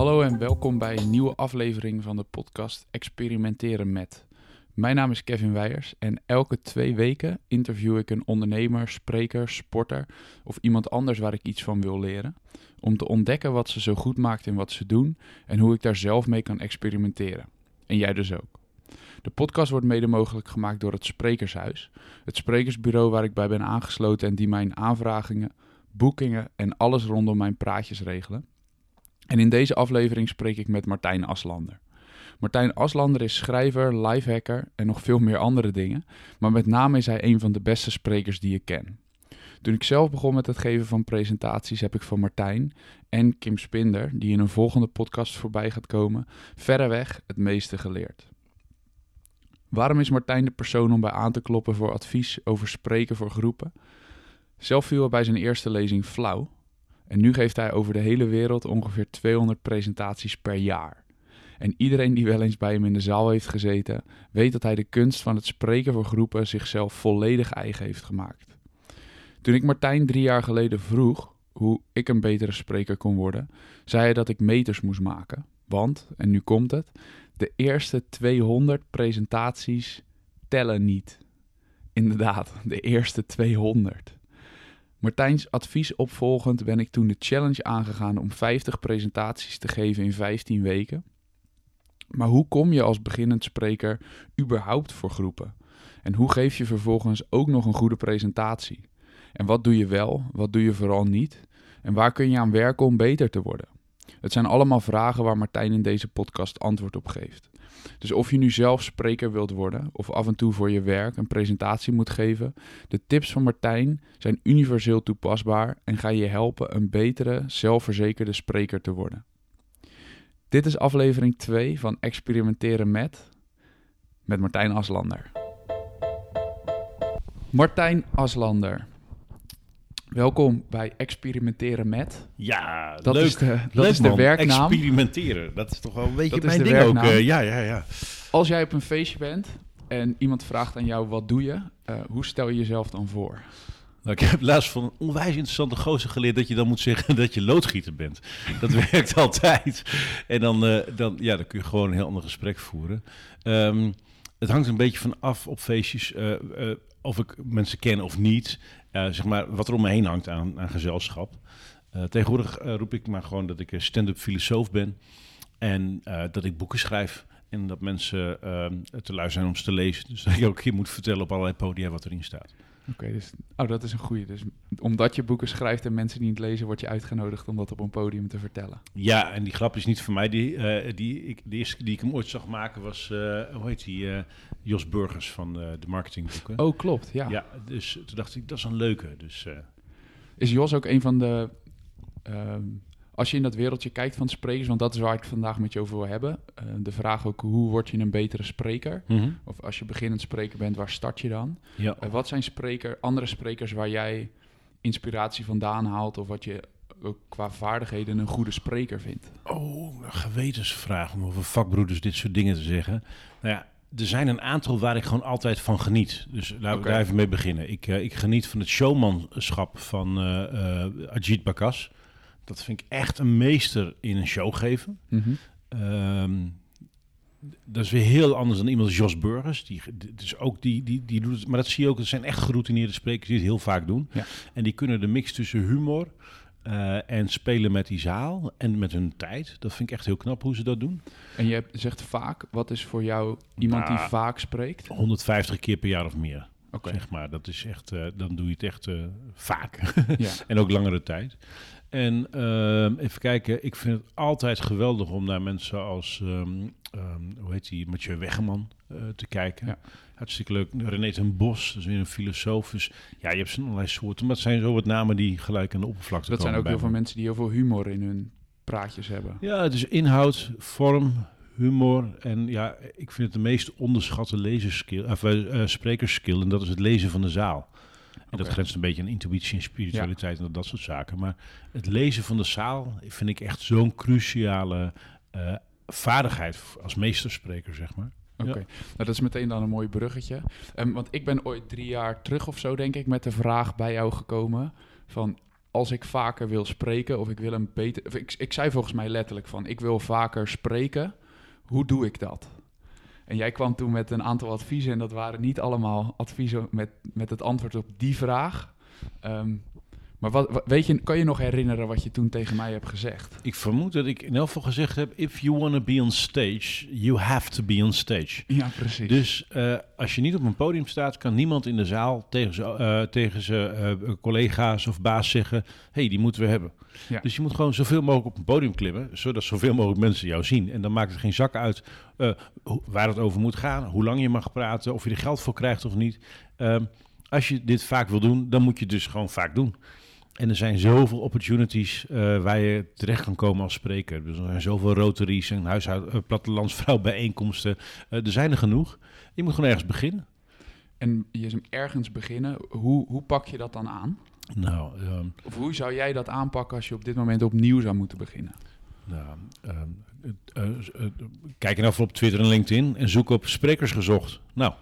Hallo en welkom bij een nieuwe aflevering van de podcast Experimenteren met. Mijn naam is Kevin Weijers en elke twee weken interview ik een ondernemer, spreker, sporter of iemand anders waar ik iets van wil leren. Om te ontdekken wat ze zo goed maakt in wat ze doen en hoe ik daar zelf mee kan experimenteren. En jij dus ook. De podcast wordt mede mogelijk gemaakt door het Sprekershuis, het sprekersbureau waar ik bij ben aangesloten en die mijn aanvragingen, boekingen en alles rondom mijn praatjes regelen. En in deze aflevering spreek ik met Martijn Aslander. Martijn Aslander is schrijver, lifehacker en nog veel meer andere dingen, maar met name is hij een van de beste sprekers die ik ken. Toen ik zelf begon met het geven van presentaties, heb ik van Martijn en Kim Spinder, die in een volgende podcast voorbij gaat komen, verreweg het meeste geleerd. Waarom is Martijn de persoon om bij aan te kloppen voor advies over spreken voor groepen? Zelf viel hij bij zijn eerste lezing flauw. En nu geeft hij over de hele wereld ongeveer 200 presentaties per jaar. En iedereen die wel eens bij hem in de zaal heeft gezeten, weet dat hij de kunst van het spreken voor groepen zichzelf volledig eigen heeft gemaakt. Toen ik Martijn drie jaar geleden vroeg hoe ik een betere spreker kon worden, zei hij dat ik meters moest maken. Want, en nu komt het, de eerste 200 presentaties tellen niet. Inderdaad, de eerste 200. Martijns advies opvolgend ben ik toen de challenge aangegaan om 50 presentaties te geven in 15 weken. Maar hoe kom je als beginnend spreker überhaupt voor groepen? En hoe geef je vervolgens ook nog een goede presentatie? En wat doe je wel, wat doe je vooral niet? En waar kun je aan werken om beter te worden? Het zijn allemaal vragen waar Martijn in deze podcast antwoord op geeft. Dus of je nu zelf spreker wilt worden of af en toe voor je werk een presentatie moet geven, de tips van Martijn zijn universeel toepasbaar en gaan je helpen een betere, zelfverzekerde spreker te worden. Dit is aflevering 2 van Experimenteren met met Martijn Aslander. Martijn Aslander. Welkom bij Experimenteren met. Ja, Dat leuk. is de, dat leuk, is de man. werknaam. Experimenteren. Dat is toch wel een beetje Dat mijn ding ook. eh, ja, ja, ja. Als jij op een feestje bent en iemand vraagt aan jou wat doe je, eh, hoe stel je jezelf dan voor? Nou, ik heb laatst van een onwijs interessante gozer geleerd dat je dan moet zeggen dat je loodgieter bent. Dat werkt altijd. En dan, eh, dan, ja, dan kun je gewoon een heel ander gesprek voeren. Ehm, het hangt een beetje van af op feestjes of ik mensen ken of niet. Eh, zeg maar wat er om me heen hangt aan, aan gezelschap. Eh, tegenwoordig eh, roep ik maar gewoon dat ik stand-up filosoof ben. En dat ik boeken schrijf. En dat mensen ehm, te lui zijn om ze te lezen. Dus dat je ook hier moet vertellen op allerlei podia wat erin staat. Oké, dus oh, dat is een goeie. Dus omdat je boeken schrijft en mensen niet lezen, word je uitgenodigd om dat op een podium te vertellen. Ja, en die grap is niet van mij. Die, eh, die, ik, de eerste die ik hem ooit zag maken was, eh, hoe heet die, eh, Jos Burgers van de marketingboeken. Oh, klopt. Ja. ja. dus toen dacht ik, dat is een leuke. Dus Is Jos ook een van de. ehm, als je in dat wereldje kijkt van sprekers, want dat is waar ik het vandaag met je over wil hebben. de vraag ook hoe word je een betere spreker? Of als je beginnend spreker bent, waar start je dan? ja. Eh, wat zijn spreker, andere sprekers waar jij inspiratie vandaan haalt of wat je ook qua vaardigheden een goede spreker vindt? Oh, een gewetensvraag om over vakbroeders dit soort dingen te zeggen. Nou ja, er zijn een aantal waar ik gewoon altijd van geniet. Dus laten we daar even mee beginnen. Ik, eh, ik geniet van het showmanschap van eh eh Ajit Bakas. Dat vind ik echt een meester in een show geven. Ehm, dat is weer heel anders dan iemand als Jos Burgers. Die, dus ook die, die, die doet maar dat zie je ook. Het zijn echt geroutineerde sprekers die het heel vaak doen. Ja. En die kunnen de mix tussen humor eh, en spelen met die zaal en met hun tijd. Dat vind ik echt heel knap hoe ze dat doen. En je hebt- zegt vaak, wat is voor jou iemand die Nou, vaak spreekt? 150 keer per jaar of meer. Oké, Zeg maar, dat is echt, eh, dan doe je het echt eh, vaak. ja. en ook langere tijd. En ehm, even kijken, ik vind het altijd geweldig om naar mensen als, ehm, ehm, hoe heet die, Mathieu Weggeman eh, te kijken. Ja. Hartstikke leuk. René ten Bos, dat is weer een filosoof. Dus ja, je hebt zo'n allerlei soorten. Maar het zijn zo wat namen die gelijk aan de oppervlakte Dat zijn komen ook heel veel me. mensen die heel veel humor in hun praatjes hebben. Ja, het is inhoud, vorm, humor. En ja, ik vind het de meest onderschatte lezerskill, of, eh, eh, sprekerskill. En dat is het lezen van de zaal. En dat grenst een beetje aan intuïtie en spiritualiteit en dat soort zaken. Maar het lezen van de zaal vind ik echt zo'n cruciale eh, vaardigheid als meesterspreker, zeg maar. Oké, Ja. nou, dat is meteen dan een mooi bruggetje. Ehm, want ik ben ooit drie jaar terug of zo, denk ik, met de vraag bij jou gekomen van... als ik vaker wil spreken of ik wil een beter... Of ik, ik zei volgens mij letterlijk van, ik wil vaker spreken. Hoe doe ik dat? En jij kwam toen met een aantal adviezen en dat waren niet allemaal adviezen met, met het antwoord op die vraag. Ehm, maar wat, wat- weet je, kan je nog herinneren wat je toen tegen mij hebt gezegd? Ik vermoed dat ik in elk geval gezegd heb... if you want to be on stage, you have to be on stage. Ja, precies. Dus eh, als je niet op een podium staat, kan niemand in de zaal tegen zijn eh, tegen zijn, eh, collega's of baas zeggen: hey, die moeten we hebben. Ja. Dus je moet gewoon zoveel mogelijk op een podium klimmen, zodat zoveel mogelijk mensen jou zien. En dan maakt het geen zak uit waar het over moet gaan, hoe lang je mag praten, of je er geld voor krijgt of niet. Ehm, als je dit vaak wil doen, dan moet je het dus gewoon vaak doen. En er zijn zoveel opportunities eh, waar je terecht kan komen als spreker. Dus er zijn zoveel rotaries en huishoud, eh, plattelandsvrouwbijeenkomsten. Eh, er zijn er genoeg. Je moet gewoon ergens beginnen. En je ergens beginnen. Hoe, hoe pak je dat dan aan? Nou, ehm, Of hoe zou jij dat aanpakken als je op dit moment opnieuw zou moeten beginnen? nou eh, kijk in even op Twitter en LinkedIn en zoek op sprekers gezocht. Nou,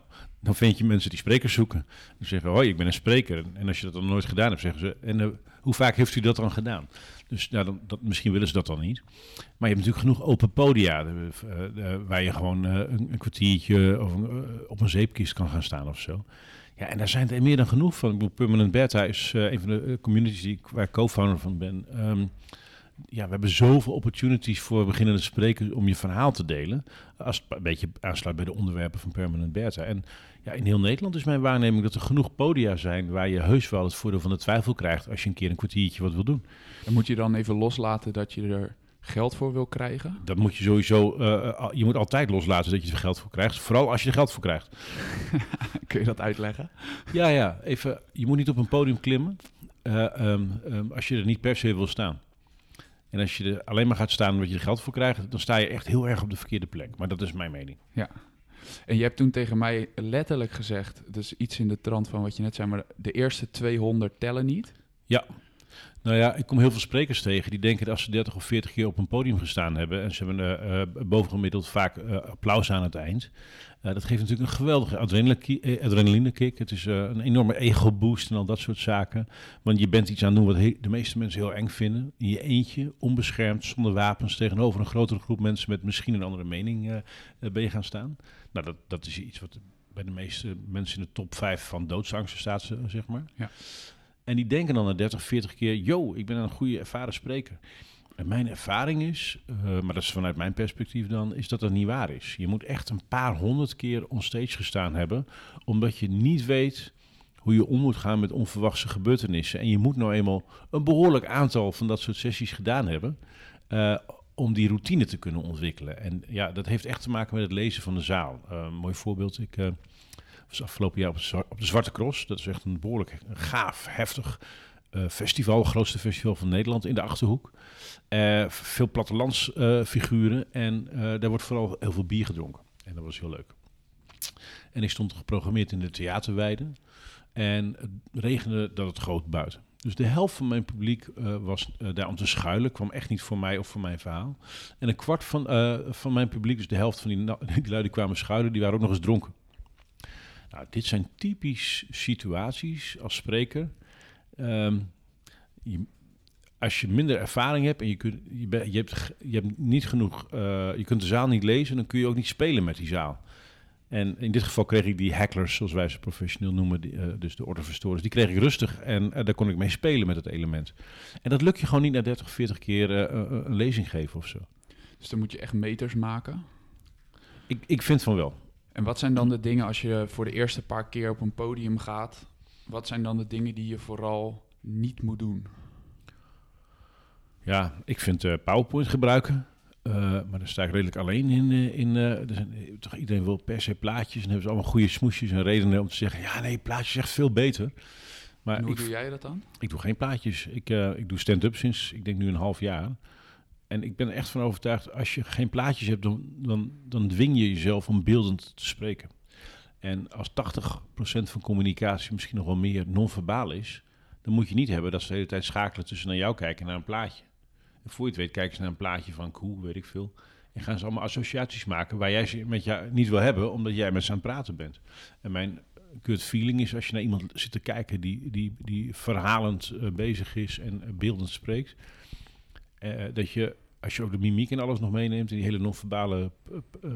dan vind je mensen die sprekers zoeken. Die zeggen, hoi, ik ben een spreker. En als je dat dan nooit gedaan hebt, zeggen ze, en eh, hoe vaak heeft u dat dan gedaan? Dus nou, dan, dat, misschien willen ze dat dan niet. Maar je hebt natuurlijk genoeg open podia eh, eh, waar je gewoon een, kwartiertje of op een zeepkist kan gaan staan of zo. Ja, en daar zijn er meer dan genoeg van. Ik bedoel, Permanent Beta is een van de communities die waar ik co-founder van ben. Ehm, ja, we hebben zoveel opportunities voor beginnende sprekers om je verhaal te delen. Als het een beetje aansluit bij de onderwerpen van Permanent Beta. En ja, in heel Nederland is mijn waarneming dat er genoeg podia zijn waar je heus wel het voordeel van de twijfel krijgt als je een keer een kwartiertje wat wil doen. En moet je dan even loslaten dat je er geld voor wil krijgen? Dat moet je sowieso, eh, al- je moet altijd loslaten dat je er geld voor krijgt. Vooral als je er geld voor krijgt. Kun je dat uitleggen? Ja, ja, even, je moet niet op een podium klimmen eh, ehm, ehm, als je er niet per se wil staan. En als je er alleen maar gaat staan omdat je er geld voor krijgt, dan sta je echt heel erg op de verkeerde plek. Maar dat is mijn mening. En je hebt toen tegen mij letterlijk gezegd, dus iets in de trant van wat je net zei, maar de eerste 200 tellen niet. Nou ja, ik kom heel veel sprekers tegen die denken dat als ze 30 of 40 keer op een podium gestaan hebben en ze hebben eh, eh, bovengemiddeld vaak eh, applaus aan het eind. Dat geeft natuurlijk een geweldige adrenaline, kick. Het is een enorme ego boost en al dat soort zaken. Want je bent iets aan het doen wat de meeste mensen heel eng vinden. In je eentje, onbeschermd, zonder wapens, tegenover een grotere groep mensen met misschien een andere mening ben je gaan staan. Nou, dat, dat is iets wat bij de meeste mensen in de top 5 van doodsangsten staat, zeg maar. Ja. En die denken dan na 30, 40 keer, yo, ik ben een goede ervaren spreker. En mijn ervaring is, eh, maar dat is vanuit mijn perspectief dan, is dat dat niet waar is. Je moet echt een paar honderd keer onstage gestaan hebben, omdat je niet weet hoe je om moet gaan met onverwachte gebeurtenissen. En je moet nou eenmaal een behoorlijk aantal van dat soort sessies gedaan hebben, eh, om die routine te kunnen ontwikkelen. En ja, dat heeft echt te maken met het lezen van de zaal. Een mooi voorbeeld, ik was afgelopen jaar op, de Zwarte Cross. Dat is echt een behoorlijk gaaf, heftig eh, festival, grootste festival van Nederland in de Achterhoek. Eh, veel plattelandsfiguren figuren en eh, daar wordt vooral heel veel bier gedronken. En dat was heel leuk. En ik stond geprogrammeerd in de theaterweide en het regende dat het groot buiten. Dus de helft van mijn publiek eh, was eh, daar om te schuilen, kwam echt niet voor mij of voor mijn verhaal. En een kwart van, eh, van mijn publiek, dus de helft van die, die lui die kwamen schuilen, die waren ook nog eens dronken. Nou, dit zijn typisch situaties als spreker. Ehm, je, als je minder ervaring hebt en je, kunt, je, je, hebt, je hebt niet genoeg, eh, je kunt de zaal niet lezen, dan kun je ook niet spelen met die zaal. En in dit geval kreeg ik die hacklers, zoals wij ze professioneel noemen, die, eh, dus de ordeverstorers, die kreeg ik rustig en eh, daar kon ik mee spelen met het element. En dat lukt je gewoon niet na 30, 40 keer een lezing geven of zo. Dus dan moet je echt meters maken. Ik, ik vind van wel. En wat zijn dan de dingen als je voor de eerste paar keer op een podium gaat? Wat zijn dan de dingen die je vooral niet moet doen? Ja, ik vind eh, PowerPoint gebruiken. Eh, maar daar sta ik redelijk alleen in. eh, in er zijn, toch iedereen wil per se plaatjes. En hebben ze allemaal goede smoesjes en redenen om te zeggen... ja, nee, plaatjes is echt veel beter. Maar En hoe ik, doe jij dat dan? ik doe geen plaatjes. Ik, ik doe stand-up sinds, ik denk nu een half jaar. En ik ben er echt van overtuigd... als je geen plaatjes hebt, dan, dan, dwing je jezelf om beeldend te spreken. En als 80% van communicatie misschien nog wel meer non-verbaal is... dan moet je niet hebben dat ze de hele tijd schakelen tussen naar jou kijken en naar een plaatje. En voor je het weet kijken ze naar een plaatje van koe, weet ik veel. En gaan ze allemaal associaties maken waar jij ze met jou niet wil hebben, omdat jij met ze aan het praten bent. En mijn gut feeling is als je naar iemand zit te kijken die, die, die verhalend eh, bezig is en eh, beeldend spreekt. Eh, dat je, als je ook de mimiek en alles nog meeneemt, en die hele non-verbale eh,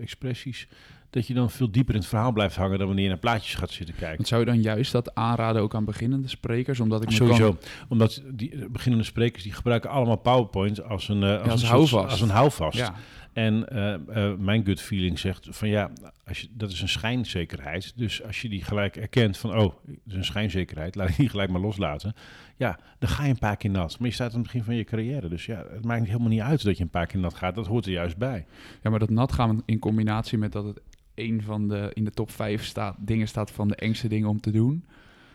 expressies, dat je dan veel dieper in het verhaal blijft hangen dan wanneer je naar plaatjes gaat zitten kijken. Want zou je dan juist dat aanraden ook aan beginnende sprekers? Omdat ik me Sowieso, kan- omdat die eh, beginnende sprekers die gebruiken allemaal PowerPoint als een, eh, als als een houvast. soort- Als een houvast. Ja, En eh, mijn gut feeling zegt van ja, als je, dat is een schijnzekerheid. Dus als je die gelijk erkent van oh, dat is een schijnzekerheid, laat ik die gelijk maar loslaten. Ja, dan ga je een paar keer nat. Maar je staat aan het begin van je carrière. Dus ja, het maakt helemaal niet uit dat je een paar keer nat gaat. Dat hoort er juist bij. ja, maar dat nat gaan in combinatie met dat het een van de in de top 5 staat, dingen staat van de engste dingen om te doen.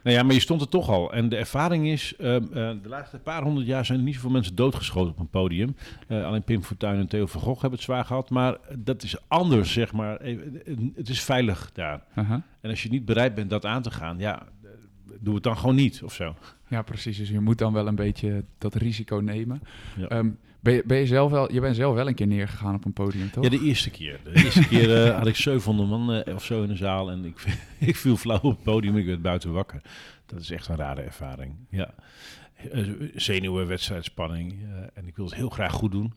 Nou ja, maar je stond er toch al. En de ervaring is, ehm, eh, de laatste paar honderd jaar zijn er niet zoveel mensen doodgeschoten op een podium. Eh, alleen Pim Fortuyn en Theo van Gogh hebben het zwaar gehad. Maar dat is anders, zeg maar. Het is veilig daar. En als je niet bereid bent dat aan te gaan, ja, eh, doe het dan gewoon niet of zo. Ja, precies. Dus je moet dan wel een beetje dat risico nemen. Ja. Ehm, ben, je, ben je zelf wel, je bent zelf wel een keer neergegaan op een podium, toch? Ja, de eerste keer. De eerste keer eh, had ik 700 man eh, of zo in de zaal en ik, ik viel flauw op het podium. Ik werd buiten wakker. Dat is echt een rare ervaring. Ja. Eh, Zenuwen, wedstrijdspanning. en ik wilde het heel graag goed doen.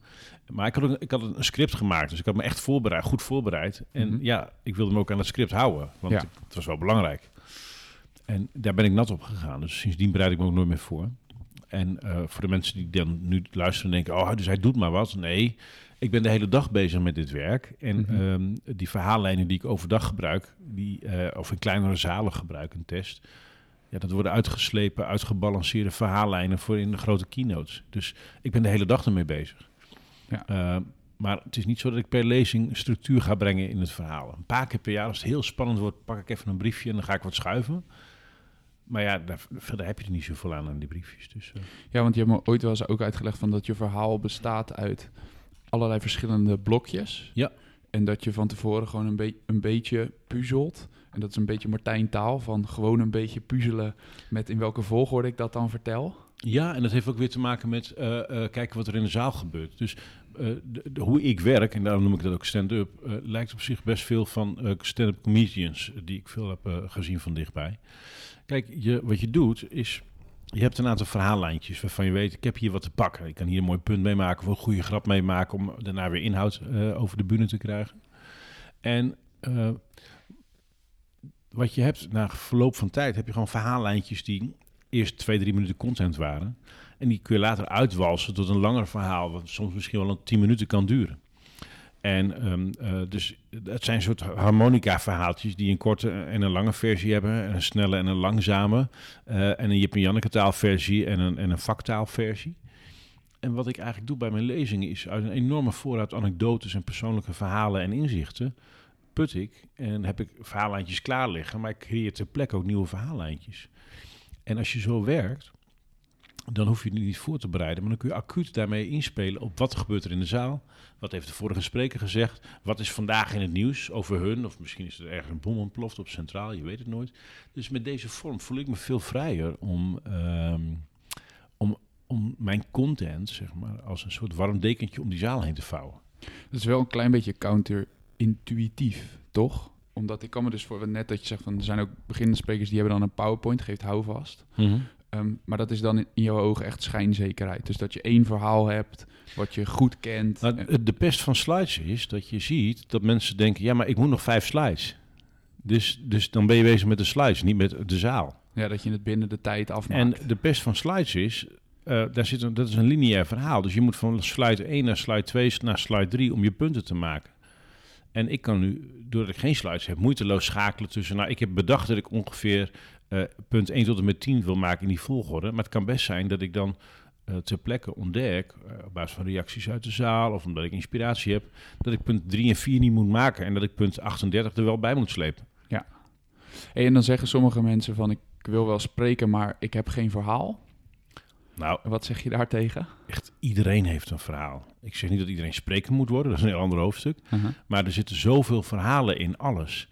Maar ik had, een, ik had een script gemaakt, dus ik had me echt voorbereid, goed voorbereid. En Mhm. ja, ik wilde me ook aan het script houden, want Ja. het was wel belangrijk. En daar ben ik nat op gegaan. Dus sindsdien bereid ik me ook nooit meer voor. En eh, voor de mensen die dan nu luisteren en denken, oh, dus hij doet maar wat. Nee, ik ben de hele dag bezig met dit werk. En Mhm. ehm, die verhaallijnen die ik overdag gebruik, die, eh, of in kleinere zalen gebruik, een test. Ja, dat worden uitgeslepen, uitgebalanceerde verhaallijnen voor in de grote keynotes. Dus ik ben de hele dag ermee bezig. Ja. Eh, maar het is niet zo dat ik per lezing structuur ga brengen in het verhaal. Een paar keer per jaar, als het heel spannend wordt, pak ik even een briefje en dan ga ik wat schuiven. Maar ja, daar, verder heb je er niet zoveel aan aan die briefjes. Dus, eh, Ja, want je hebt me ooit wel eens ook uitgelegd van dat je verhaal bestaat uit allerlei verschillende blokjes. Ja. En dat je van tevoren gewoon een, be- een beetje puzzelt. En dat is een beetje Martijn taal van gewoon een beetje puzzelen met in welke volgorde ik dat dan vertel. Ja, en dat heeft ook weer te maken met eh, eh, kijken wat er in de zaal gebeurt. Dus eh, de, de- hoe ik werk, en daarom noem ik dat ook stand-up, eh, lijkt op zich best veel van eh, stand-up comedians, die ik veel heb eh, gezien van dichtbij. Kijk, je, wat je doet is, je hebt een aantal verhaallijntjes waarvan je weet, ik heb hier wat te pakken. Ik kan hier een mooi punt mee maken of een goede grap mee maken om daarna weer inhoud eh, over de bühne te krijgen. En eh, wat je hebt, na verloop van tijd, heb je gewoon verhaallijntjes die eerst twee, drie minuten content waren. En die kun je later uitwalsen tot een langer verhaal, wat soms misschien wel een tien minuten kan duren. En eh, dus het zijn soort harmonica-verhaaltjes die een korte en een lange versie hebben, en een snelle en een langzame, eh, en een Jip en Janneke taalversie en een, en een vaktaalversie. En wat ik eigenlijk doe bij mijn lezingen is uit een enorme voorraad anekdotes en persoonlijke verhalen en inzichten put ik en heb ik verhaallijntjes klaar liggen, maar ik creëer ter plekke ook nieuwe verhaallijntjes. En als je zo werkt, dan hoef je het niet voor te bereiden, maar dan kun je acuut daarmee inspelen op wat gebeurt er in de zaal. Wat heeft de vorige spreker gezegd? Wat is vandaag in het nieuws over hun? Of misschien is er ergens een bom ontploft op Centraal, je weet het nooit. Dus met deze vorm voel ik me veel vrijer om, ehm, om, om mijn content, zeg maar, als een soort warm dekentje om die zaal heen te vouwen. Dat is wel een klein beetje counterintuïtief, toch? Omdat ik kan me dus voor net dat je zegt van er zijn ook beginnende sprekers die hebben dan een PowerPoint, geeft houvast. Ehm, maar dat is dan in, jouw ogen echt schijnzekerheid. Dus dat je één verhaal hebt wat je goed kent. Nou, de pest van slides is dat je ziet dat mensen denken: ja, maar ik moet nog vijf slides. Dus, dus dan ben je bezig met de slides, niet met de zaal. ja, dat je het binnen de tijd afmaakt. En de pest van slides is, eh, daar zit een, dat is een lineair verhaal. Dus je moet van slide 1 naar slide 2 naar slide 3 om je punten te maken. En ik kan nu, doordat ik geen slides heb, moeiteloos schakelen tussen... Nou, ik heb bedacht dat ik ongeveer eh, punt 1 tot en met 10 wil maken in die volgorde. Maar het kan best zijn dat ik dan eh, ter plekke ontdek, eh, op basis van reacties uit de zaal... of omdat ik inspiratie heb, dat ik punt 3 en 4 niet moet maken... en dat ik punt 38 er wel bij moet slepen. Hey, en dan zeggen sommige mensen van ik wil wel spreken, maar ik heb geen verhaal. Nou, Wat zeg je daartegen? echt iedereen heeft een verhaal. Ik zeg niet dat iedereen spreker moet worden, dat is een heel ander hoofdstuk. Uh-huh. Maar er zitten zoveel verhalen in alles.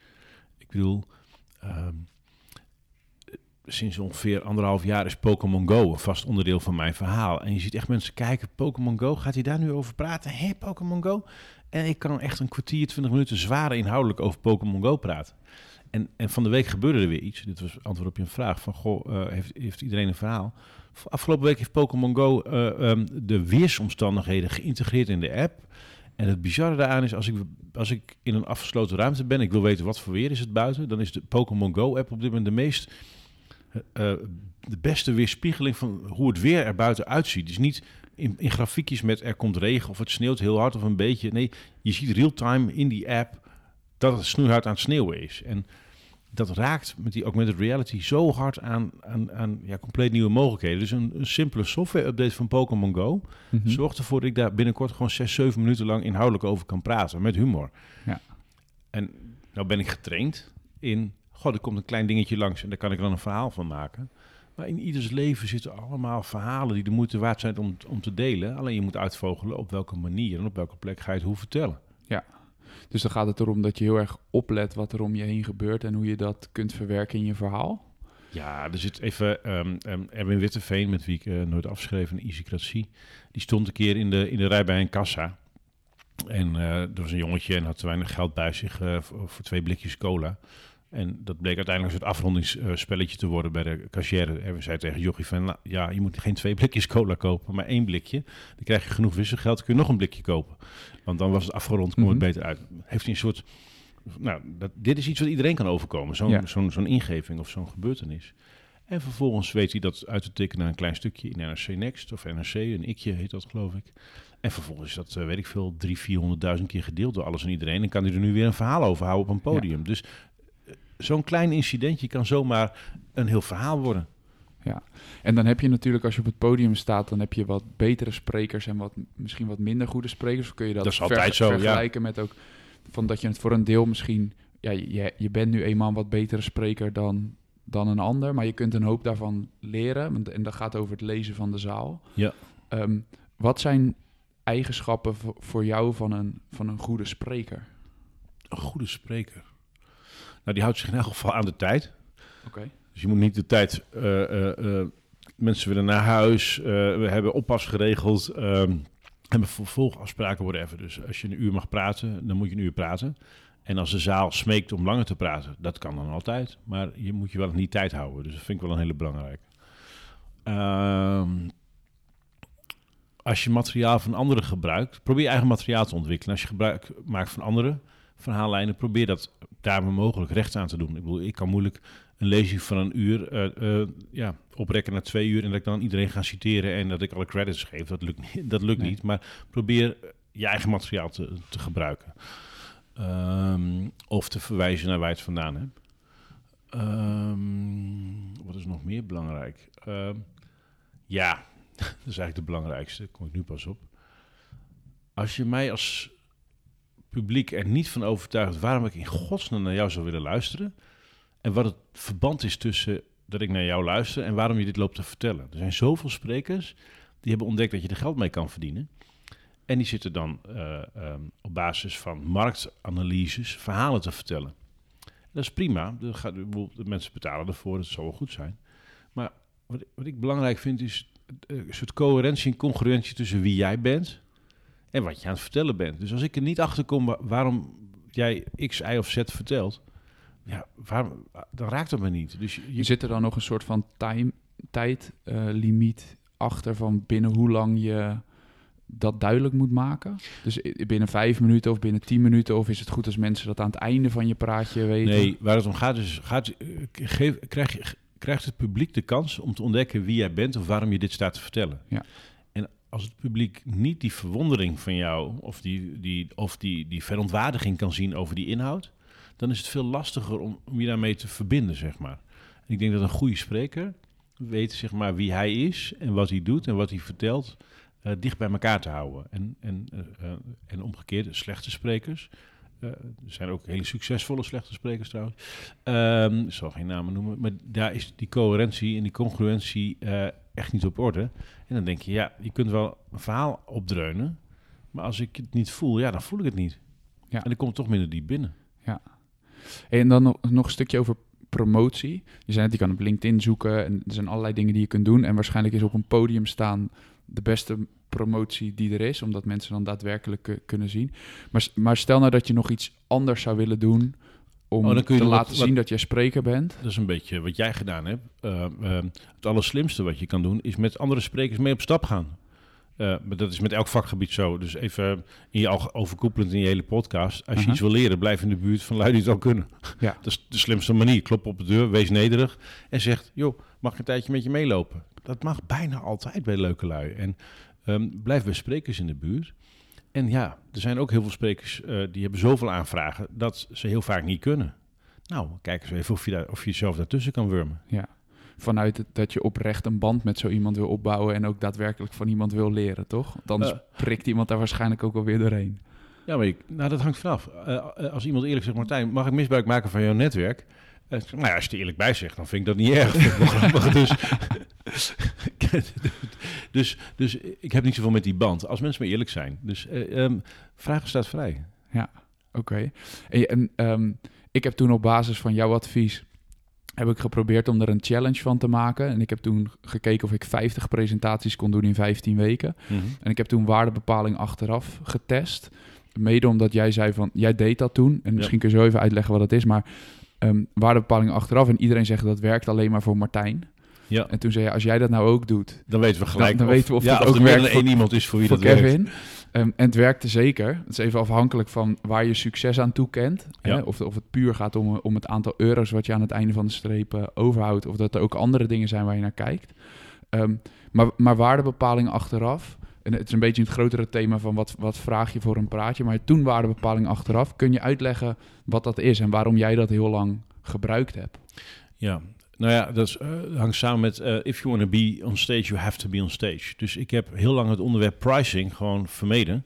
Ik bedoel, ehm, sinds ongeveer anderhalf jaar is Pokémon Go een vast onderdeel van mijn verhaal. En je ziet echt mensen kijken, Pokémon Go, gaat hij daar nu over praten? Hé, Pokémon Go? En ik kan echt een kwartier, twintig minuten zwaar inhoudelijk over Pokémon Go praten. En, en van de week gebeurde er weer iets. Dit was antwoord op je vraag van, goh, uh, heeft, heeft iedereen een verhaal? Afgelopen week heeft Pokémon Go uh, um, de weersomstandigheden geïntegreerd in de app. En het bizarre daaraan is, als ik, als ik in een afgesloten ruimte ben, ik wil weten wat voor weer is het buiten, dan is de Pokémon Go-app op dit moment de meest, de beste weerspiegeling van hoe het weer er buiten uitziet. Dus niet in, in grafiekjes met er komt regen of het sneeuwt heel hard of een beetje. Nee, je ziet real-time in die app dat het snoeihard aan het sneeuwen is. En dat raakt met die augmented reality zo hard aan, aan, aan ja, compleet nieuwe mogelijkheden. Dus een, een simpele software-update van Pokémon Go Mhm. zorgt ervoor dat ik daar binnenkort gewoon 6, 7 minuten lang inhoudelijk over kan praten, met humor. Ja. En nou ben ik getraind in, god, er komt een klein dingetje langs en daar kan ik dan een verhaal van maken. Maar in ieders leven zitten allemaal verhalen die de moeite waard zijn om, om te delen. Alleen je moet uitvogelen op welke manier en op welke plek ga je het hoe vertellen. Dus dan gaat het erom dat je heel erg oplet wat er om je heen gebeurt en hoe je dat kunt verwerken in je verhaal. Ja, er zit even ehm ehm, Erwin Witteveen, met wie ik eh, nooit afschreef, een. Die stond een keer in de, in de rij bij een kassa. En eh er was een jongetje en had te weinig geld bij zich eh, voor, voor twee blikjes cola. En dat bleek uiteindelijk een soort afrondingsspelletje te worden bij de cashier. En we zei tegen Jochie van, nou, ja, je moet geen twee blikjes cola kopen, maar één blikje. Dan krijg je genoeg wisselgeld, kun je nog een blikje kopen. Want dan was het afgerond, komt het Mhm. beter uit. Heeft hij een soort... Nou, dat, dit is iets wat iedereen kan overkomen. Zo'n Ja. zo'n zo'n ingeving of zo'n gebeurtenis. En vervolgens weet hij dat uit te tikken naar een klein stukje in NRC Next of NRC, een ikje heet dat geloof ik. En vervolgens is dat, eh, weet ik veel, drie, vierhonderdduizend keer gedeeld door alles en iedereen. En kan hij er nu weer een verhaal over houden op een podium. Dus zo'n klein incidentje kan zomaar een heel verhaal worden. En dan heb je natuurlijk, als je op het podium staat, dan heb je wat betere sprekers en wat, misschien wat minder goede sprekers. Of kun je dat, Dat is altijd zo, ja. vergelijken met ook van dat je het voor een deel misschien, ja, je, je bent nu eenmaal een wat betere spreker dan, dan een ander, maar je kunt een hoop daarvan leren. want- En dat gaat over het lezen van de zaal. Ja. Ehm, wat zijn eigenschappen voor, voor jou van een, van een goede spreker? Een goede spreker. Nou, die houdt zich in elk geval aan de tijd. Oké. Dus je moet niet de tijd. eh, eh, eh, mensen willen naar huis. we hebben oppas geregeld. ehm hebben vervolgafspraken, whatever. Dus als je een uur mag praten, dan moet je een uur praten. En als de zaal smeekt om langer te praten, dat kan dan altijd. Maar je moet je wel niet tijd houden. Dus dat vind ik wel een hele belangrijke. Ehm, als je materiaal van anderen gebruikt, probeer je eigen materiaal te ontwikkelen. Als je gebruik maakt van anderen verhaallijnen, probeer dat daar mogelijk recht aan te doen. Ik bedoel, ik kan moeilijk een lezing van een uur eh, eh, ja, oprekken naar twee uur en dat ik dan iedereen ga citeren en dat ik alle credits geef. Dat lukt niet. Dat lukt Nee. niet maar probeer je eigen materiaal te, te gebruiken. Ehm, of te verwijzen naar waar je het vandaan hebt. Ehm, wat is nog meer belangrijk? Ehm, ja, dat is eigenlijk de belangrijkste. Kom ik nu pas op. Als je mij als publiek er niet van overtuigt waarom ik in godsnaam naar jou zou willen luisteren. En wat het verband is tussen dat ik naar jou luister en waarom je dit loopt te vertellen. Er zijn zoveel sprekers die hebben ontdekt dat je er geld mee kan verdienen. En die zitten dan eh, ehm, op basis van marktanalyses verhalen te vertellen. Dat is prima. Dat gaat, de mensen betalen ervoor, dat zal wel goed zijn. Maar wat, wat ik belangrijk vind is eh, een soort coherentie en congruentie tussen wie jij bent en wat je aan het vertellen bent. Dus als ik er niet achter kom wa- waarom jij X, Y of Z vertelt, ja, waarom, dan raakt het me niet. Dus je, Je zit er dan nog een soort van time, tijdlimiet achter van binnen hoe lang je dat duidelijk moet maken? Dus binnen vijf minuten of binnen tien minuten? Of is het goed als mensen dat aan het einde van je praatje weten? Nee, waar het om gaat is, gaat, eh, geef, krijg krijgt het publiek de kans om te ontdekken wie jij bent of waarom je dit staat te vertellen. Ja. Als het publiek niet die verwondering van jou of die, die, of die, die verontwaardiging kan zien over die inhoud, dan is het veel lastiger om, om je daarmee te verbinden, zeg maar. Ik denk dat een goede spreker weet, zeg maar, wie hij is en wat hij doet en wat hij vertelt, eh, dicht bij elkaar te houden. En, en, eh, eh, en omgekeerd, slechte sprekers, er zijn ook hele succesvolle slechte sprekers trouwens. Ehm, ik zal geen namen noemen, maar daar is die coherentie en die congruentie echt niet op orde. En dan denk je, ja, je kunt wel een verhaal opdreunen, maar als ik het niet voel, ja, dan voel ik het niet. Ja. En dan komt het toch minder diep binnen. En dan nog, nog een stukje over promotie. Je zei net, je kan op LinkedIn zoeken en er zijn allerlei dingen die je kunt doen. En waarschijnlijk is op een podium staan de beste promotie die er is, omdat mensen dan daadwerkelijk eh, kunnen zien. Maar, maar stel nou dat je nog iets anders zou willen doen om Oh, dan kun je te laten wat- zien dat jij spreker bent. Dat is een beetje wat jij gedaan hebt. Eh, het allerslimste wat je kan doen is met andere sprekers mee op stap gaan. Eh, maar dat is met elk vakgebied zo. Dus even in je overkoepelend in je hele podcast. Als je Aha. iets wil leren, blijf in de buurt van lui die het al kunnen. Ja. Dat is de slimste manier. Klop op de deur, wees nederig en zegt... joh, mag ik een tijdje met je meelopen? Dat mag bijna altijd bij leuke lui. En ehm, blijf bij sprekers in de buurt. En ja, er zijn ook heel veel sprekers eh, die hebben zoveel aanvragen... dat ze heel vaak niet kunnen. Nou, kijk eens even of je, daar, of je jezelf daartussen kan wurmen. Vanuit het, dat je oprecht een band met zo iemand wil opbouwen en ook daadwerkelijk van iemand wil leren, toch? Want anders Eh. prikt iemand daar waarschijnlijk ook alweer doorheen. Ja, maar ik, nou, dat hangt vanaf. Eh, als iemand eerlijk zegt, Martijn, mag ik misbruik maken van jouw netwerk? Nou ja, als je er eerlijk bij zegt, dan vind ik dat niet erg. Dus, dus, dus ik heb niet zoveel met die band. Als mensen maar eerlijk zijn. Dus eh, ehm, vragen staat vrij. Oké. En, en ehm, ik heb toen op basis van jouw advies heb ik geprobeerd om er een challenge van te maken. En ik heb toen gekeken of ik 50 presentaties kon doen in 15 weken. En ik heb toen waardebepaling achteraf getest. Mede omdat jij zei van, jij deed dat toen. En misschien kun je zo even uitleggen wat dat is. Maar ehm, waardebepaling achteraf. En iedereen zegt dat werkt alleen maar voor Martijn. Ja, En toen zei je, als jij dat nou ook doet, dan weten we gelijk dan weten we of ja, dat of ook er werkt voor- één iemand is voor wie voor dat werkt. Kevin. Ehm, en het werkte zeker. Het is even afhankelijk van waar je succes aan toekent. Ja. Hè? Of, of het puur gaat om, om het aantal euro's wat je aan het einde van de streep eh, overhoudt. Of dat er ook andere dingen zijn waar je naar kijkt. Ehm, maar, maar waardebepaling achteraf. En het is een beetje het grotere thema van wat, wat vraag je voor een praatje. Maar toen waardebepaling achteraf. Kun je uitleggen wat dat is en waarom jij dat heel lang gebruikt hebt? Ja, nou ja, dat is, eh, hangt samen met eh, if you want to be on stage, you have to be on stage. Dus ik heb heel lang het onderwerp pricing gewoon vermeden.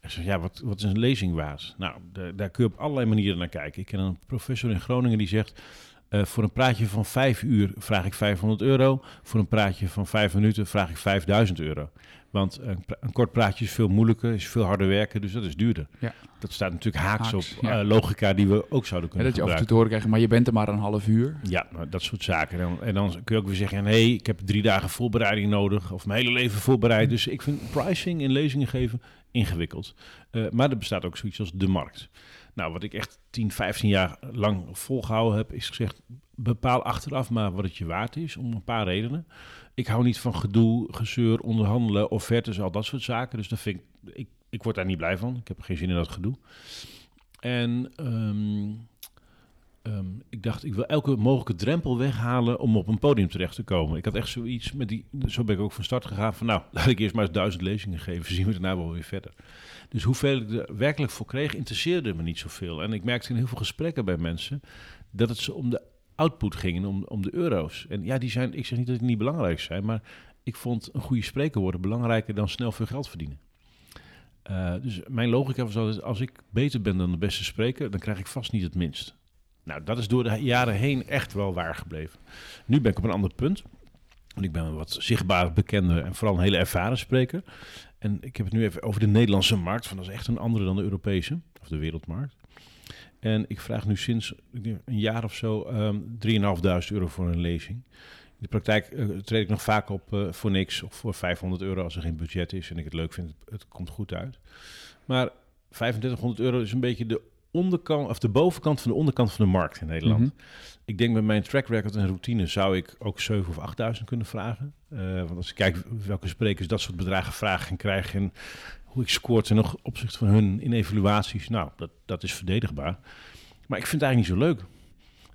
En zeg, ja, wat, wat is een lezing waard? Nou, daar kun je op allerlei manieren naar kijken. Ik ken een professor in Groningen die zegt... eh, voor een praatje van vijf uur vraag ik 500 euro. Voor een praatje van vijf minuten vraag ik 5000 euro. Want een, kort praatje is veel moeilijker, is veel harder werken, dus dat is duurder. Ja. Dat staat natuurlijk haaks, Haaks, op ja. eh, logica die we ook zouden kunnen dat je af en toe te horen krijgt, maar je bent er maar een half uur. Ja, nou, dat soort zaken. En dan, en dan kun je ook weer zeggen, nee, ik heb drie dagen voorbereiding nodig. Of mijn hele leven voorbereid. Dus ik vind pricing in lezingen geven ingewikkeld. Eh, maar er bestaat ook zoiets als de markt. Nou, wat ik echt 10, 15 jaar lang volgehouden heb, is gezegd, bepaal achteraf maar wat het je waard is, om een paar redenen. Ik hou niet van gedoe, gezeur, onderhandelen, offertes, al dat soort zaken. Dus dat vind ik, ik, word daar niet blij van. Ik heb geen zin in dat gedoe. En ehm, ehm, ik dacht, ik wil elke mogelijke drempel weghalen om op een podium terecht te komen. Ik had echt zoiets met die, zo ben ik ook van start gegaan van, nou, laat ik eerst maar eens duizend lezingen geven, zien we daarna wel weer verder. Dus hoeveel ik er werkelijk voor kreeg, interesseerde me niet zoveel. En ik merkte in heel veel gesprekken bij mensen dat het ze om de output ging om, om de euro's. En ja, die zijn, ik zeg niet dat die niet belangrijk zijn, maar ik vond een goede spreker worden belangrijker dan snel veel geld verdienen. Eh, dus mijn logica was altijd, als ik beter ben dan de beste spreker, dan krijg ik vast niet het minst. Nou, dat is door de jaren heen echt wel waar gebleven. Nu ben ik op een ander punt. Want ik ben een wat zichtbaar bekende en vooral een hele ervaren spreker. En ik heb het nu even over de Nederlandse markt. Van dat is echt een andere dan de Europese of de wereldmarkt. En ik vraag nu sinds een jaar of zo ehm 3.500 euro voor een lezing. In de praktijk eh, treed ik nog vaak op eh, voor niks of voor 500 euro als er geen budget is en ik het leuk vind. Het, het komt goed uit. Maar 3500 euro is een beetje de onderkant of de bovenkant van de onderkant van de markt in Nederland. Mhm. Ik denk met mijn track record en routine zou ik ook 7 of 8000 kunnen vragen. Eh, want als ik kijk welke sprekers dat soort bedragen vragen en krijgen en hoe ik scoort en nog opzicht van hun in evaluaties, nou, dat, dat is verdedigbaar. Maar ik vind het eigenlijk niet zo leuk.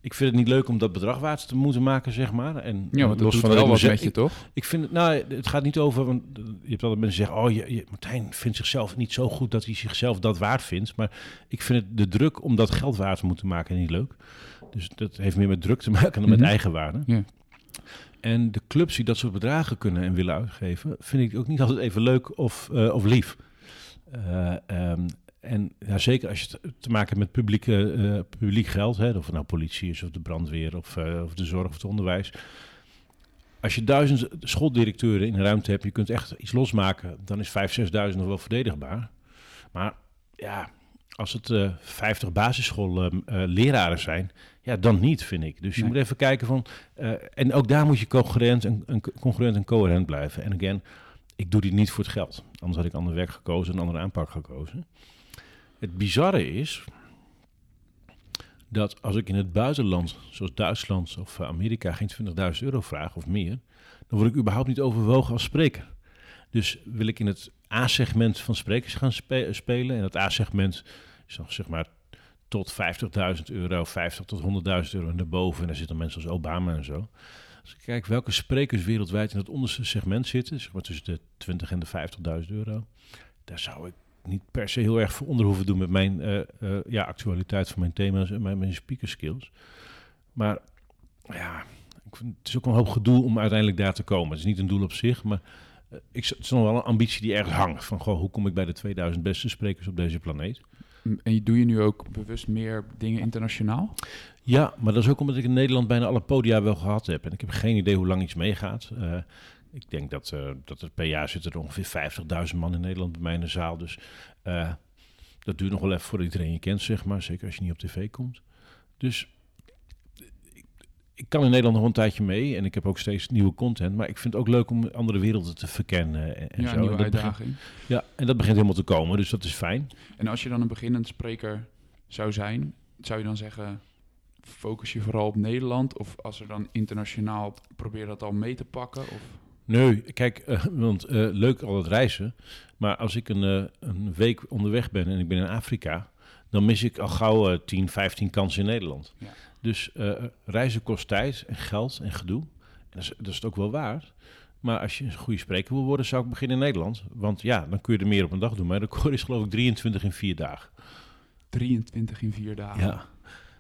Ik vind het niet leuk om dat bedrag waard te moeten maken, zeg maar. En Ja, want dat los van wel wat zeg- met je, toch? ik vind het, nou, het gaat niet over, want je hebt altijd mensen zeggen, oh, je, je- Martijn vindt zichzelf niet zo goed dat hij zichzelf dat waard vindt. Maar ik vind het de druk om dat geld waard te moeten maken niet leuk. Dus dat heeft meer met druk te maken dan Mhm. met eigenwaarde. Ja. En de clubs die dat soort bedragen kunnen en willen uitgeven, vind ik ook niet altijd even leuk of, eh, of lief. Eh, ehm, en ja, zeker als je te- te maken hebt met publieke, eh, publiek geld, hè, of het nou politie is of de brandweer of, eh, of de zorg of het onderwijs. Als je duizend schooldirecteuren in de ruimte hebt, je kunt echt iets losmaken, dan is 5.000, 6.000 nog wel verdedigbaar. Maar ja, als het eh 50 basisschoolleraren zijn, ja, dan niet, vind ik. Dus je Nee. moet even kijken van... en ook daar moet je congruent en, en congruent en coherent blijven. En again, ik doe dit niet voor het geld. Anders had ik ander werk gekozen, een andere aanpak gekozen. Het bizarre is dat als ik in het buitenland, zoals Duitsland of eh, Amerika, geen 20.000 euro vraag of meer, dan word ik überhaupt niet overwogen als spreker. Dus wil ik in het A-segment van sprekers gaan spe- spelen, en dat A-segment is dan zeg maar tot 50.000 euro, 50 tot 100.000 euro en daarboven, en daar zitten mensen als Obama en zo. Als ik kijk welke sprekers wereldwijd in het onderste segment zitten, zeg maar tussen de 20 en de 50.000 euro, daar zou ik niet per se heel erg voor onder hoeven doen met mijn eh, eh, ja, actualiteit van mijn thema's en mijn, mijn speaker skills. Maar ja, ik vind, het is ook een hoop gedoe om uiteindelijk daar te komen. Het is niet een doel op zich, maar eh, ik, het is nog wel een ambitie die ergens hangt. Van goh, hoe kom ik bij de 2000 beste sprekers op deze planeet? En doe je nu ook bewust meer dingen internationaal? Ja, maar dat is ook omdat ik in Nederland bijna alle podia wel gehad heb. En ik heb geen idee hoe lang iets meegaat. Uh, ik denk dat, uh, dat er per jaar zitten er ongeveer 50.000 man in Nederland bij mij in de zaal. Dus uh, dat duurt nog wel even voordat iedereen je kent, zeg maar. Zeker als je niet op tv komt. Dus ik, ik kan in Nederland nog een tijdje mee. En ik heb ook steeds nieuwe content. Maar ik vind het ook leuk om andere werelden te verkennen. En, en ja, zo. nieuwe En dat uitdaging. begint- ja, en dat begint helemaal te komen. Dus dat is fijn. En als je dan een beginnend spreker zou zijn, zou je dan zeggen, focus je vooral op Nederland? Of als er dan internationaal, probeer dat al mee te pakken? Of... Nee, kijk, eh, want eh, leuk al het reizen. Maar als ik een, eh, een week onderweg ben en ik ben in Afrika, dan mis ik al gauw eh, 10, 15 kansen in Nederland. Ja. Dus reizen kost tijd en geld en gedoe. En dat is, dat is het ook wel waard. Maar als je een goede spreker wil worden, zou ik beginnen in Nederland. Want ja, dan kun je er meer op een dag doen. Mijn record is geloof ik 23 in vier dagen. 23 in vier dagen. Ja.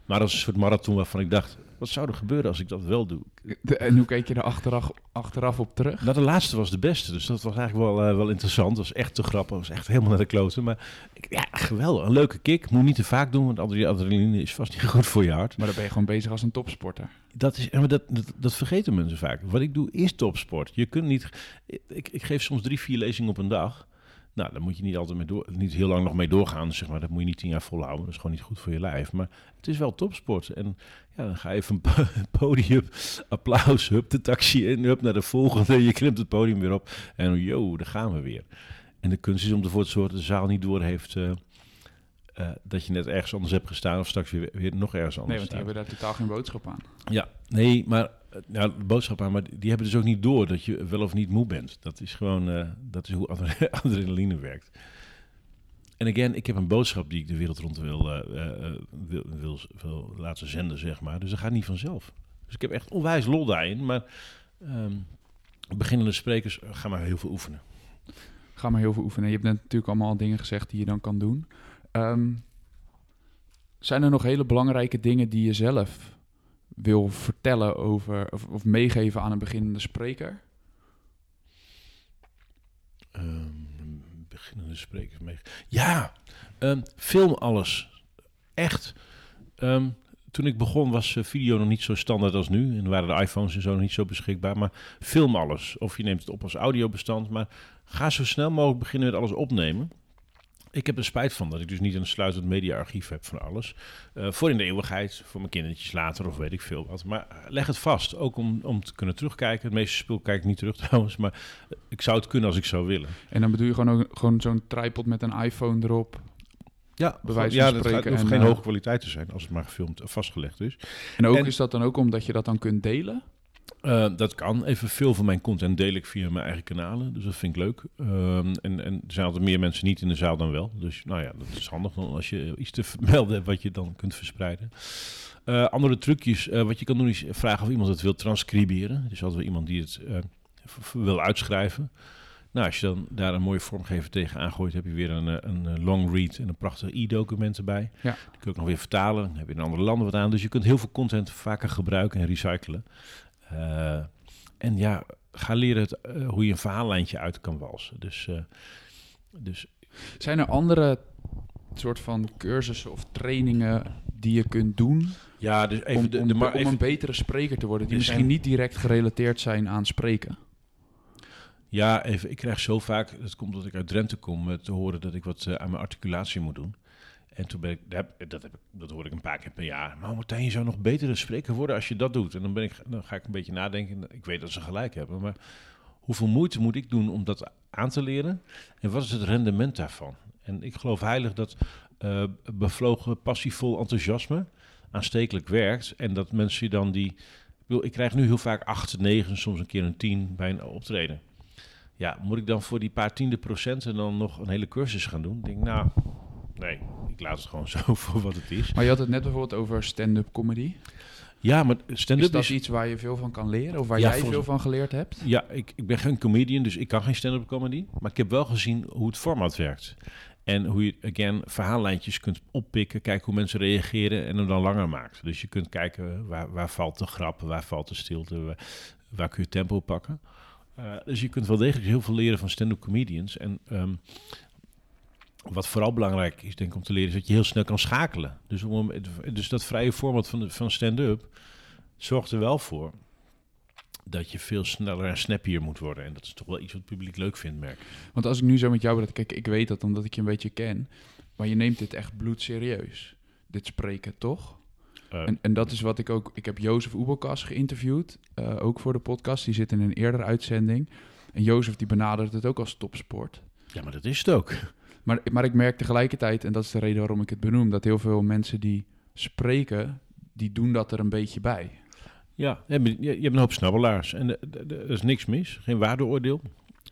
Maar dat is een soort marathon waarvan ik dacht, wat zou er gebeuren als ik dat wel doe? De- En hoe keek je er achteraf, achteraf op terug? Nou, de laatste was de beste, dus dat was eigenlijk wel, eh, wel interessant. Dat was echt te grappig, dat was echt helemaal naar de kloten. Maar ja, geweldig, een leuke kick. Moet niet te vaak doen, want adre- adrenaline is vast niet goed voor je hart. Maar dan ben je gewoon bezig als een topsporter. Dat, is, dat, dat, dat vergeten mensen vaak. Wat ik doe is topsport. Je kunt niet. Ik, ik geef soms drie, vier lezingen op een dag. Nou, daar moet je niet altijd mee door, niet heel lang nog mee doorgaan. Zeg maar, dat moet je niet tien jaar volhouden. Dat is gewoon niet goed voor je lijf. Maar het is wel topsport. En ja, dan ga je van po- podium, applaus, hup de taxi in, hup naar de volgende. Je klimt het podium weer op. En yo, daar gaan we weer. En de kunst is om ervoor te zorgen dat de zaal niet door heeft. eh, eh, dat je net ergens anders hebt gestaan of straks weer, weer nog ergens anders Nee, want die staat. hebben daar totaal geen boodschap aan. Ja, nee, maar nou, de boodschap maar die hebben dus ook niet door dat je wel of niet moe bent. Dat is gewoon, eh, dat is hoe adre- adrenaline werkt. En again, ik heb een boodschap die ik de wereld rond wil, eh, eh, wil, wil, wil laten zenden, zeg maar. Dus dat gaat niet vanzelf. Dus ik heb echt onwijs lol daarin, maar ehm, beginnende sprekers eh, gaan maar heel veel oefenen. Ga maar heel veel oefenen. Je hebt net natuurlijk allemaal al dingen gezegd die je dan kan doen. Ehm, zijn er nog hele belangrijke dingen die je zelf wil vertellen over of, of meegeven aan een beginnende spreker? Ehm, beginnende sprekers mee. Ja, ehm, film alles. Echt. Ehm, toen ik begon was eh, video nog niet zo standaard als nu. En waren de iPhones en zo nog niet zo beschikbaar. Maar film alles. Of je neemt het op als audiobestand. Maar ga zo snel mogelijk beginnen met alles opnemen. Ik heb er spijt van dat ik dus niet een sluitend mediaarchief heb van alles. Eh, voor in de eeuwigheid, voor mijn kindertjes later of weet ik veel wat. Maar leg het vast, ook om, om te kunnen terugkijken. Het meeste spul kijk ik niet terug trouwens, maar eh, ik zou het kunnen als ik zou willen. En dan bedoel je gewoon, ook, gewoon zo'n tripod met een iPhone erop. Ja, Bij wijze ja dat gaat, hoeft en, geen eh, hoge kwaliteit te zijn als het maar gefilmd of vastgelegd is. En ook En- is dat dan ook omdat je dat dan kunt delen? Eh, dat kan. Even veel van mijn content deel ik via mijn eigen kanalen. Dus dat vind ik leuk. Ehm, en, en er zijn altijd meer mensen niet in de zaal dan wel. Dus nou ja, dat is handig dan als je iets te vermelden hebt wat je dan kunt verspreiden. Eh, andere trucjes. eh, wat je kan doen is vragen of iemand het wil transcriberen. Er is altijd wel iemand die het wil uitschrijven. Nou, als je dan daar een mooie vormgever tegen aangooit, heb je weer een, een long read en een prachtig e-document erbij. Ja. Die kun je ook nog weer vertalen. Dan heb je in andere landen wat aan. Dus je kunt heel veel content vaker gebruiken en recyclen. Eh, en ja, ga leren het, eh, hoe je een verhaallijntje uit kan walsen. Dus, eh, dus Zijn er andere soort van cursussen of trainingen die je kunt doen ja, dus even om, de, om, de, maar om even- een betere spreker te worden, die misschien zijn- niet direct gerelateerd zijn aan spreken? Ja, even. Ik krijg zo vaak, dat komt omdat ik uit Drenthe kom, te horen dat ik wat aan mijn articulatie moet doen. En toen ben ik, dat, heb- dat, hoor ik een paar keer per jaar. Maar Martijn, je zou nog betere spreker worden als je dat doet. En dan, ben ik, dan ga ik een beetje nadenken. Ik weet dat ze gelijk hebben, maar hoeveel moeite moet ik doen om dat aan te leren? En wat is het rendement daarvan? En ik geloof heilig dat eh, bevlogen, passievol enthousiasme aanstekelijk werkt. En dat mensen dan die... Ik krijg nu heel vaak 8, 9, soms een keer een 10 bij een optreden. Ja, moet ik dan voor die paar tiende procenten dan nog een hele cursus gaan doen? Ik denk, nou, nee, ik laat het gewoon zo voor wat het is. Maar je had het net bijvoorbeeld over stand-up comedy. Ja, maar Is stand-up dat is... iets waar je veel van kan leren? Of waar Ja, jij veel van geleerd hebt? Ja, ik, ik ben geen comedian, dus ik kan geen stand-up comedy. Maar ik heb wel gezien hoe het format werkt. En hoe je, again, verhaallijntjes kunt oppikken, kijken hoe mensen reageren en hem dan langer maakt. Dus je kunt kijken waar, waar valt de grap, waar valt de stilte, waar, waar kun je tempo pakken. Eh, dus je kunt wel degelijk heel veel leren van stand-up comedians. En ehm, wat vooral belangrijk is, denk ik, om te leren, is dat je heel snel kan schakelen. Dus, om, dus dat vrije format van, van stand-up zorgt er wel voor dat je veel sneller en snappier moet worden. En dat is toch wel iets wat het publiek leuk vindt, merk. Want als ik nu zo met jou praat, kijk, ik weet dat omdat ik je een beetje ken. Maar je neemt dit echt bloedserieus. Dit spreken, toch? Eh, En, en dat is wat ik ook... Ik heb Jozef Oebelkas geïnterviewd, eh, ook voor de podcast. Die zit in een eerdere uitzending. En Jozef die benadert het ook als topsport. ja, maar dat is het ook. Maar, maar ik merk tegelijkertijd, en dat is de reden waarom ik het benoem... dat heel veel mensen die spreken, die doen dat er een beetje bij. Ja, je, hebt- een hoop snabbelaars. En er- is niks mis, geen waardeoordeel.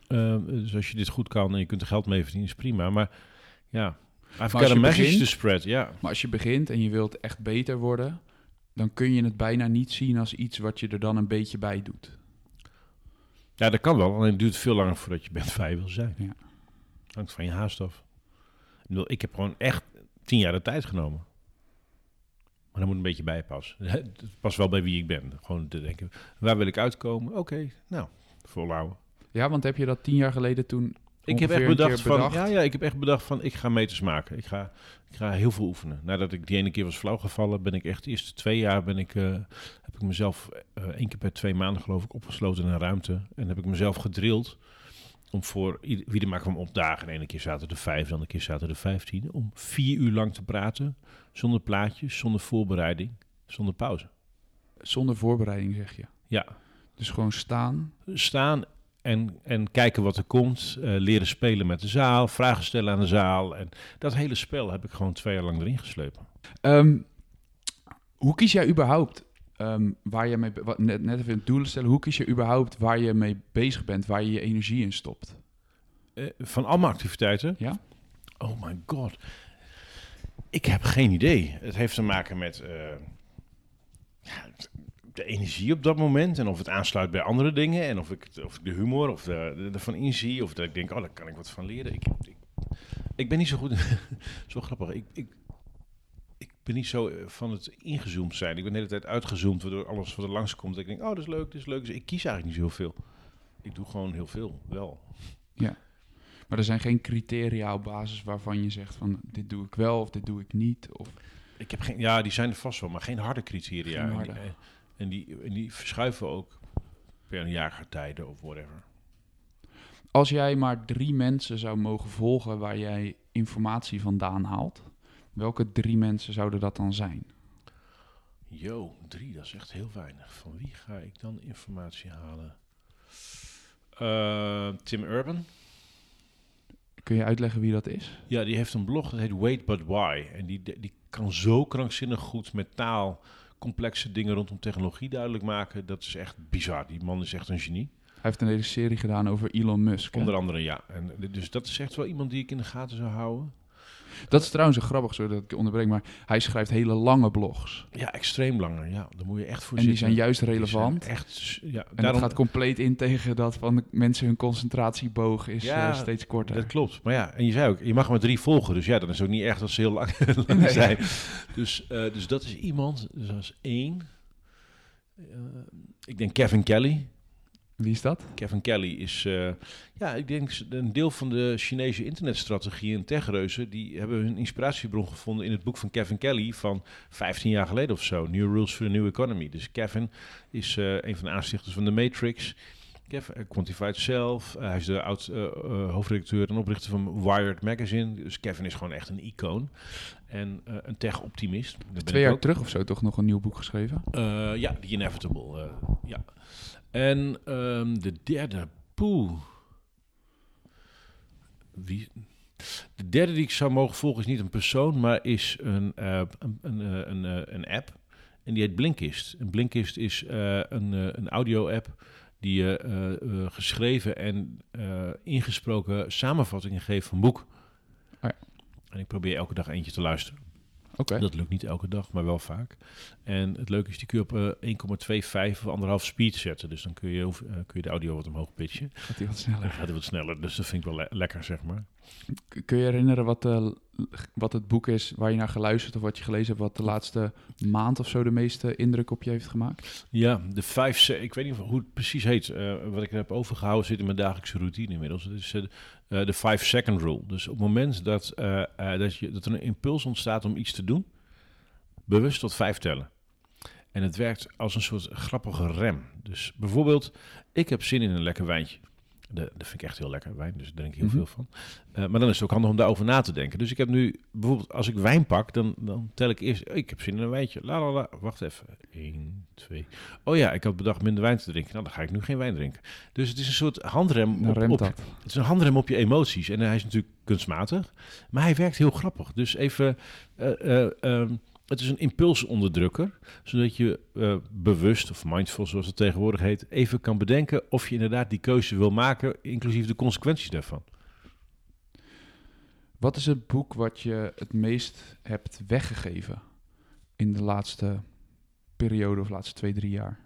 Eh, dus als je dit goed kan en je kunt er geld mee verdienen, is prima. Maar ja, I've als got je a message to spread. Ja, Maar als je begint en je wilt echt beter worden... dan kun je het bijna niet zien als iets wat je er dan een beetje bij doet. ja dat kan wel. Alleen het duurt veel langer voordat je bent waar je wil zijn. Ja. Hangt van je haast af. Ik heb gewoon echt tien jaar de tijd genomen. Maar dan moet een beetje bijpassen. Het past wel bij wie ik ben. Gewoon te denken, waar wil ik uitkomen? Oké, nou, volhouden. Ja, want heb je dat tien jaar geleden toen Ik heb echt bedacht van, bedacht? ja, ja, ik heb echt bedacht van, ik ga meters maken. Ik ga, ik ga heel veel oefenen. Nadat ik die ene keer was flauw gevallen, ben ik echt de eerste twee jaar ben ik, eh, heb ik mezelf eh één keer per twee maanden geloof ik opgesloten in een ruimte en heb ik mezelf gedrild om voor wie er maar kwam opdagen. De ene keer zaten er vijf, dan een keer zaten er vijftien, om vier uur lang te praten, zonder plaatjes, zonder voorbereiding, zonder pauze. Zonder voorbereiding, zeg je. Ja, Dus gewoon staan. staan en, en kijken wat er komt. eh, leren spelen met de zaal, vragen stellen aan de zaal. En dat hele spel heb ik gewoon twee jaar lang erin geslepen. Ehm, hoe kies jij überhaupt ehm, waar je mee... wat- Net, net even een doelen stellen. Hoe kies je überhaupt waar je mee bezig bent? Waar je je energie in stopt? Eh, van allemaal activiteiten. Ja? Oh my god. Ik heb geen idee. Het heeft te maken met eh, de energie op dat moment. En of het aansluit bij andere dingen. En of ik, of ik de humor of de, ervan inzie. Of dat ik denk, oh, daar kan ik wat van leren. Ik, ik, ik ben niet zo goed. zo grappig. Ik, ik ben niet zo eh, van het ingezoomd zijn. Ik ben de hele tijd uitgezoomd, waardoor alles wat er langskomt. Ik denk, oh, dat is leuk, dat is leuk. Dus ik kies eigenlijk niet zoveel. Ik doe gewoon heel veel, wel. Maar er zijn geen criteria op basis waarvan je zegt van... dit doe ik wel of dit doe ik niet. Of, Ik heb geen, ja, die zijn er vast wel, maar geen harde criteria. Geen En die- harde. eh, En, die, en die verschuiven ook per jaargetijden of whatever. als jij maar drie mensen zou mogen volgen waar jij informatie vandaan haalt... welke drie mensen zouden dat dan zijn? Yo, drie, dat is echt heel weinig. Van wie ga ik dan informatie halen? Eh, Tim Urban. Kun je uitleggen wie dat is? Ja, die heeft een blog, dat heet Wait But Why. En die, die kan zo krankzinnig goed met taal complexe dingen rondom technologie duidelijk maken. Dat is echt bizar. Die man is echt een genie. Hij heeft een hele serie gedaan over Elon Musk. hè? Onder andere, ja. En, dus dat is echt wel iemand die ik in de gaten zou houden. Dat is trouwens een grappig, zodat ik je onderbreek, maar hij schrijft hele lange blogs. Ja, extreem langer. Ja, daar moet je echt voor En die zijn juist zijn relevant. echt, ja, En dat gaat compleet in tegen dat van de mensen hun concentratieboog is Ja, eh, steeds korter. Dat klopt. Maar ja, en je zei ook, je mag maar drie volgen. Dus ja, dan is het ook niet echt dat ze heel lang, lang Nee. zijn. Dus, eh, dus dat is iemand, dus dat is één. Eh, ik denk Kevin Kelly. Wie is dat? Kevin Kelly is, eh, ja, ik denk een deel van de Chinese internetstrategie en techreuzen. Die hebben hun inspiratiebron gevonden in het boek van Kevin Kelly van 15 jaar geleden of zo. New Rules for the New Economy. Dus Kevin is eh, een van de aanstichters van de Matrix. Kevin uh, Quantified Self. Eh, hij is de oud eh, eh, hoofdredacteur en oprichter van Wired Magazine. Dus Kevin is gewoon echt een icoon. En eh, een tech-optimist. Twee jaar ook. terug of zo toch nog een nieuw boek geschreven? Eh, ja, The Inevitable. eh, ja. En ehm, de derde, poeh. Wie? De derde die ik zou mogen volgen is niet een persoon, maar is een, uh, een, een, een, een, app. En die heet Blinkist. En Blinkist is uh, een, een audio-app die je geschreven en ingesproken samenvattingen geeft van boek. Oh ja. En ik probeer elke dag eentje te luisteren. Dat lukt niet elke dag, maar wel vaak. En het leuke is, die kun je op uh, 1,25 of 1,5 speed zetten. Dus dan kun je, uh, kun je de audio wat omhoog pitchen. Gaat hij wat sneller? Dan gaat hij wat sneller, dus dat vind ik wel le lekker, zeg maar. Kun je herinneren wat, uh, wat het boek is waar je naar geluisterd of wat je gelezen hebt, wat de laatste maand of zo de meeste indruk op je heeft gemaakt? Ja, de vijf, ik weet niet hoe het precies heet. Wat ik heb overgehouden zit in mijn dagelijkse routine inmiddels. Het is uh, de 5 second rule. Dus op het moment dat, dat, je, dat er een impuls ontstaat om iets te doen, bewust tot vijf tellen. En het werkt als een soort grappige rem. Dus bijvoorbeeld, ik heb zin in een lekker wijntje. Dat vind ik echt heel lekker, wijn, dus daar denk ik heel Mhm. veel van. Uh, maar dan is het ook handig om daarover na te denken. Dus ik heb nu, bijvoorbeeld als ik wijn pak, dan, dan tel ik eerst, ik heb zin in een wijntje. La, la, la. Wacht even. 1, 2. Oh ja, ik had bedacht minder wijn te drinken. Nou, dan ga ik nu geen wijn drinken. Dus het is een soort handrem op, op, het is een handrem op je emoties. En hij is natuurlijk kunstmatig, maar hij werkt heel grappig. Dus even, uh, uh, um, het is een impulsonderdrukker, zodat je uh, bewust, of mindful zoals het tegenwoordig heet, even kan bedenken of je inderdaad die keuze wil maken, inclusief de consequenties daarvan. Wat is het boek wat je het meest hebt weggegeven in de laatste periode of laatste twee, drie jaar?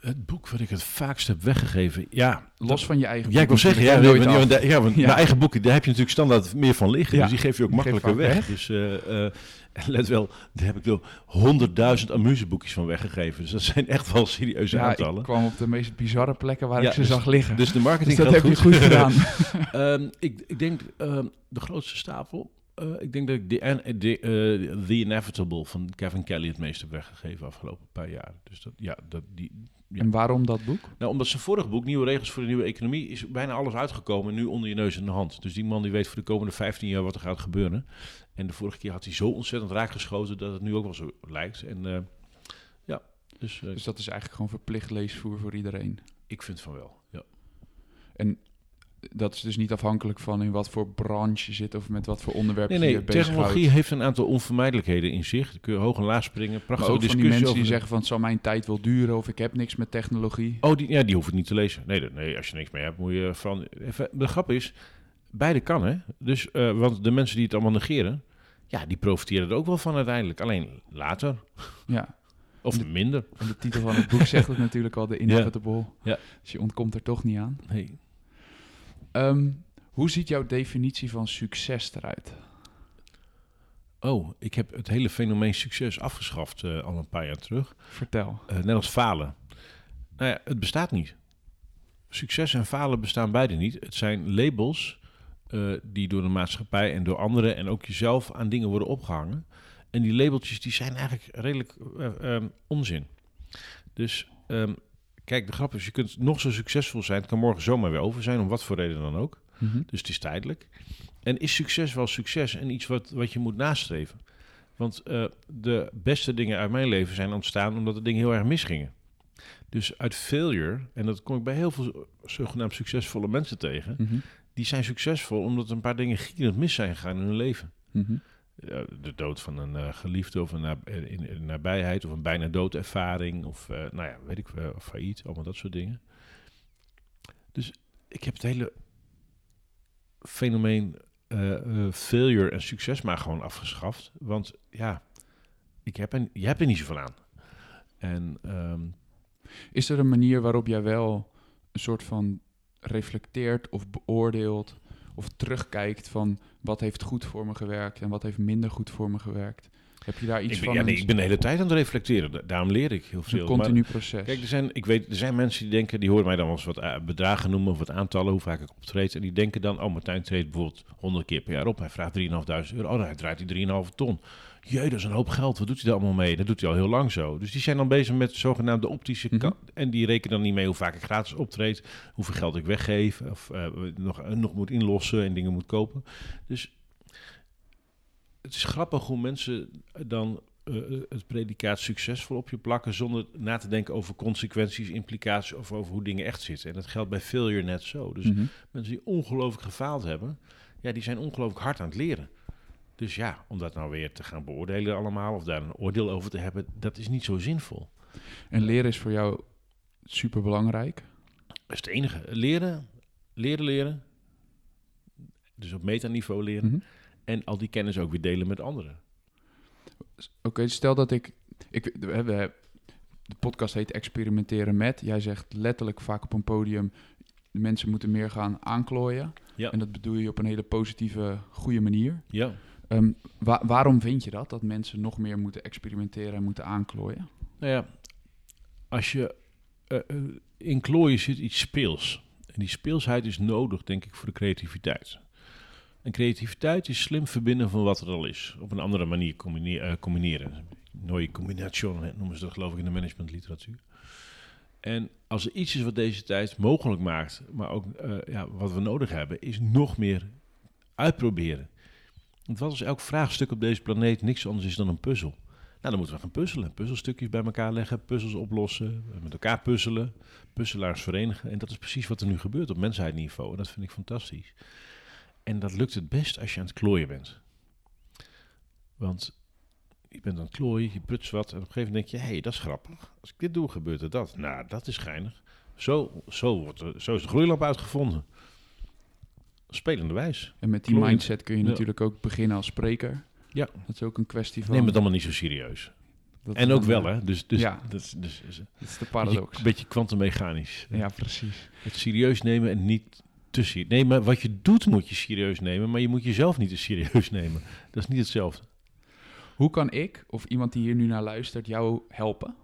Het boek wat ik het vaakst heb weggegeven, ja. Los van je eigen Ja, ik wil boek, zeggen, ja, nooit want, af. ja, Ja. mijn eigen boeken, daar heb je natuurlijk standaard meer van liggen. Ja. Dus die geef je ook makkelijker weg. Dus uh, uh, let wel, daar heb ik wel honderdduizend amuseboekjes van weggegeven. Dus dat zijn echt wel serieuze aantallen. ik kwam op de meest bizarre plekken waar ik ze dus- zag liggen. Dus de marketing Dus dat heb je goed gedaan. Ehm, ik, ik denk ehm, de grootste stapel. eh, ik denk dat ik The, The, eh, The Inevitable van Kevin Kelly het meest heb weggegeven afgelopen paar jaar. Dus dat, ja, dat, die, ja. En waarom dat boek? Nou, omdat zijn vorige boek, Nieuwe Regels voor de Nieuwe Economie, is bijna alles uitgekomen. Nu onder je neus en de hand. Dus die man die weet voor de komende 15 jaar wat er gaat gebeuren. En de vorige keer had hij zo ontzettend raak geschoten dat het nu ook wel zo lijkt. En eh, ja, dus, eh, Dus dat is eigenlijk gewoon verplicht leesvoer voor iedereen. ik vind van wel. Ja. Dat is dus niet afhankelijk van in wat voor branche je zit of met wat voor onderwerp Nee, je nee, je bezighoudt. technologie heeft een aantal onvermijdelijkheden in zich. Daar kun je hoog en laag springen. Prachtige van die mensen die zeggen van het zal mijn tijd wel duren of ik heb niks met technologie. Oh, die, ja, die hoef ik niet te lezen. Nee, nee, als je niks mee hebt, moet je van... De grap is, beide kan, hè. Dus, eh, want de mensen die het allemaal negeren, ja, die profiteren er ook wel van uiteindelijk. Alleen later, Ja, of De- minder. en de titel van het boek zegt het natuurlijk al, de inevitable. Ja. Dus je ontkomt er toch niet aan. Nee. Ehm, hoe ziet jouw definitie van succes eruit? Oh, ik heb het hele fenomeen succes afgeschaft eh, al een paar jaar terug. Vertel. Eh, net als falen. Nou ja, het bestaat niet. Succes en falen bestaan beide niet. Het zijn labels eh, die door de maatschappij en door anderen en ook jezelf aan dingen worden opgehangen. En die labeltjes die zijn eigenlijk redelijk eh, ehm, onzin. Dus ehm, kijk, de grap is, je kunt nog zo succesvol zijn. Het kan morgen zomaar weer over zijn, om wat voor reden dan ook. Mhm. Dus het is tijdelijk. En is succes wel succes en iets wat, wat je moet nastreven? Want eh, de beste dingen uit mijn leven zijn ontstaan omdat de dingen heel erg misgingen. Dus uit failure, en dat kom ik bij heel veel zogenaamd succesvolle mensen tegen, Mhm. die zijn succesvol omdat een paar dingen gierend mis zijn gegaan in hun leven. Mhm. De dood van een eh, geliefde of een nab- in, nabijheid of een bijna doodervaring of eh, nou ja, weet ik, eh, failliet, allemaal dat soort dingen. Dus ik heb het hele fenomeen eh, eh, failure en succes maar gewoon afgeschaft. Want ja, ik heb er, je hebt er niet zoveel aan. En ehm, Is er een manier waarop jij wel een soort van reflecteert of beoordeelt of terugkijkt van wat heeft goed voor me gewerkt en wat heeft minder goed voor me gewerkt? Heb je daar iets ik, ben, van? ja, nee, ik ben de hele tijd aan het reflecteren. Da- Daarom leer ik heel is een veel. continu Maar- proces. Kijk, er zijn, ik weet, er zijn mensen die denken, die horen mij dan wel eens wat eh, bedragen noemen of wat aantallen, hoe vaak ik optreed. En die denken dan, oh, Martijn treedt bijvoorbeeld 100 keer per jaar op. Hij vraagt 3.500 euro. Oh, dan draait hij 3,5 ton. Jee, dat is een hoop geld. Wat doet hij daar allemaal mee? Dat doet hij al heel lang zo. Dus die zijn dan bezig met zogenaamde optische Mhm. kant. En die rekenen dan niet mee hoe vaak ik gratis optreed, hoeveel geld ik weggeef, of eh, nog, nog moet inlossen en dingen moet kopen. Dus het is grappig hoe mensen dan eh, het predicaat succesvol op je plakken zonder na te denken over consequenties, implicaties of over hoe dingen echt zitten. En dat geldt bij failure net zo. Dus Mhm. mensen die ongelooflijk gefaald hebben, ja, die zijn ongelooflijk hard aan het leren. Dus ja, om dat nou weer te gaan beoordelen allemaal, of daar een oordeel over te hebben, dat is niet zo zinvol. En leren is voor jou super belangrijk. Dat is het enige. Leren, leren, leren. Dus op metaniveau leren. Mhm. En al die kennis ook weer delen met anderen. Oké, stel dat ik, ik we hebben, de podcast heet Experimenteren met. Jij zegt letterlijk vaak op een podium, de mensen moeten meer gaan aanklooien. Ja. En dat bedoel je op een hele positieve, goede manier. Ja. Ehm, wa- waarom vind je dat, dat mensen nog meer moeten experimenteren en moeten aanklooien? Nou ja, als je eh, eh, in klooien zit iets speels. En die speelsheid is nodig, denk ik, voor de creativiteit. En creativiteit is slim verbinden van wat er al is. Op een andere manier eh, combineren. Nooie combination hè, noemen ze dat geloof ik in de managementliteratuur. En als er iets is wat deze tijd mogelijk maakt, maar ook ja, wat we nodig hebben, is nog meer uitproberen. Want wat als elk vraagstuk op deze planeet niks anders is dan een puzzel? Nou, dan moeten we gaan puzzelen. Puzzelstukjes bij elkaar leggen, puzzels oplossen, met elkaar puzzelen, puzzelaars verenigen. En dat is precies wat er nu gebeurt op mensheidniveau. En dat vind ik fantastisch. En dat lukt het best als je aan het klooien bent. Want je bent aan het klooien, je prutst wat. En op een gegeven moment denk je, hé, hey, dat is grappig. Als ik dit doe, gebeurt er dat. Nou, dat is geinig. Zo, zo, wordt zo is de gloeilamp uitgevonden. Spelende wijs. En met die mindset kun je natuurlijk ook beginnen als spreker. Ja. Dat is ook een kwestie van... Neem het allemaal niet zo serieus. dat En is ook wel, eh, hè. Dus, dus, Ja. dus, dus, dus, Dat is de Een paradox. beetje- Een beetje kwantummechanisch. Ja, precies. Het serieus nemen en niet te serieus. Nee, maar wat je doet moet je serieus nemen, maar je moet jezelf niet te serieus nemen. Dat is niet hetzelfde. Hoe kan ik, of iemand die hier nu naar luistert, jou helpen?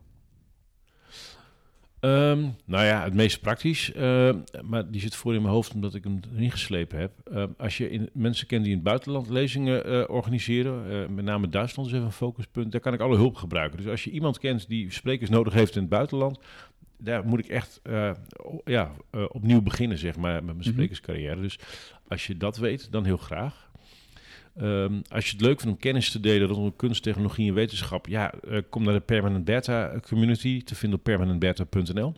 Ehm, nou ja, het meest praktisch, ehm, maar die zit voor in mijn hoofd omdat ik hem erin geslepen heb. Ehm, als je in, mensen kent die in het buitenland lezingen eh, organiseren, eh, met name Duitsland is even een focuspunt, daar kan ik alle hulp gebruiken. Dus als je iemand kent die sprekers nodig heeft in het buitenland, daar moet ik echt eh, ja, opnieuw beginnen, zeg maar, met mijn Mhm. sprekerscarrière. Dus als je dat weet, dan heel graag. Ehm, als je het leuk vindt om kennis te delen rondom kunst, technologie en wetenschap, ja, eh, kom naar de Permanent Beta community te vinden op permanentbeta.nl.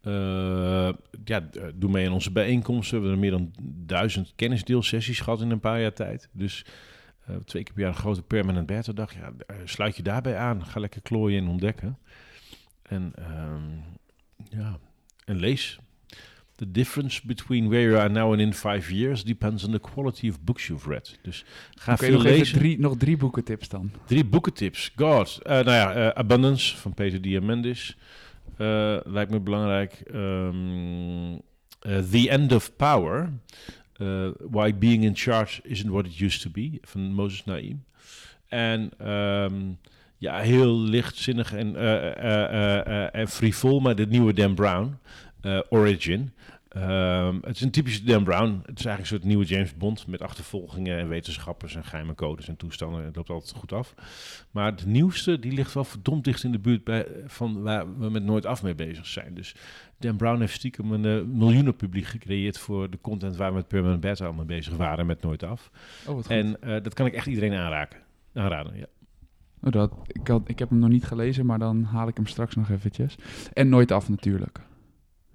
Eh, ja, d- doe mee aan onze bijeenkomsten. We hebben er meer dan duizend kennisdeelsessies gehad in een paar jaar tijd. Dus eh, twee keer per jaar een grote Permanent Beta dag. Ja, eh, sluit je daarbij aan. Ga lekker klooien en ontdekken. En ehm, ja, en lees. The difference between where you are now and in five years depends on the quality of books you've read. Dus ga Oké, veel nog even lezen. drie, nog drie boekentips dan. Drie boekentips. God. Eh, nou ja, eh, Abundance van Peter Diamandis. Eh, lijkt me belangrijk. Ehm, eh, The End of Power. Why Being in Charge Isn't What It Used to Be. Van Moses Naim. En ehm, ja, heel lichtzinnig en, en frivol, maar de nieuwe Dan Brown. Eh, Origin. Ehm, het is een typische Dan Brown. Het is eigenlijk een soort nieuwe James Bond met achtervolgingen en wetenschappers en geheime codes en toestanden. Het loopt altijd goed af. Maar de nieuwste, die ligt wel verdomd dicht in de buurt bij, van waar we met Nooit Af mee bezig zijn. Dus Dan Brown heeft stiekem een uh, miljoenen publiek gecreëerd voor de content waar we met Permanent Beta al mee bezig waren met Nooit Af. Oh, wat goed. En uh, dat kan ik echt iedereen aanraken. aanraden. Ja. Oh, dat, ik, had, ik heb hem nog niet gelezen, maar dan haal ik hem straks nog eventjes. En Nooit Af natuurlijk.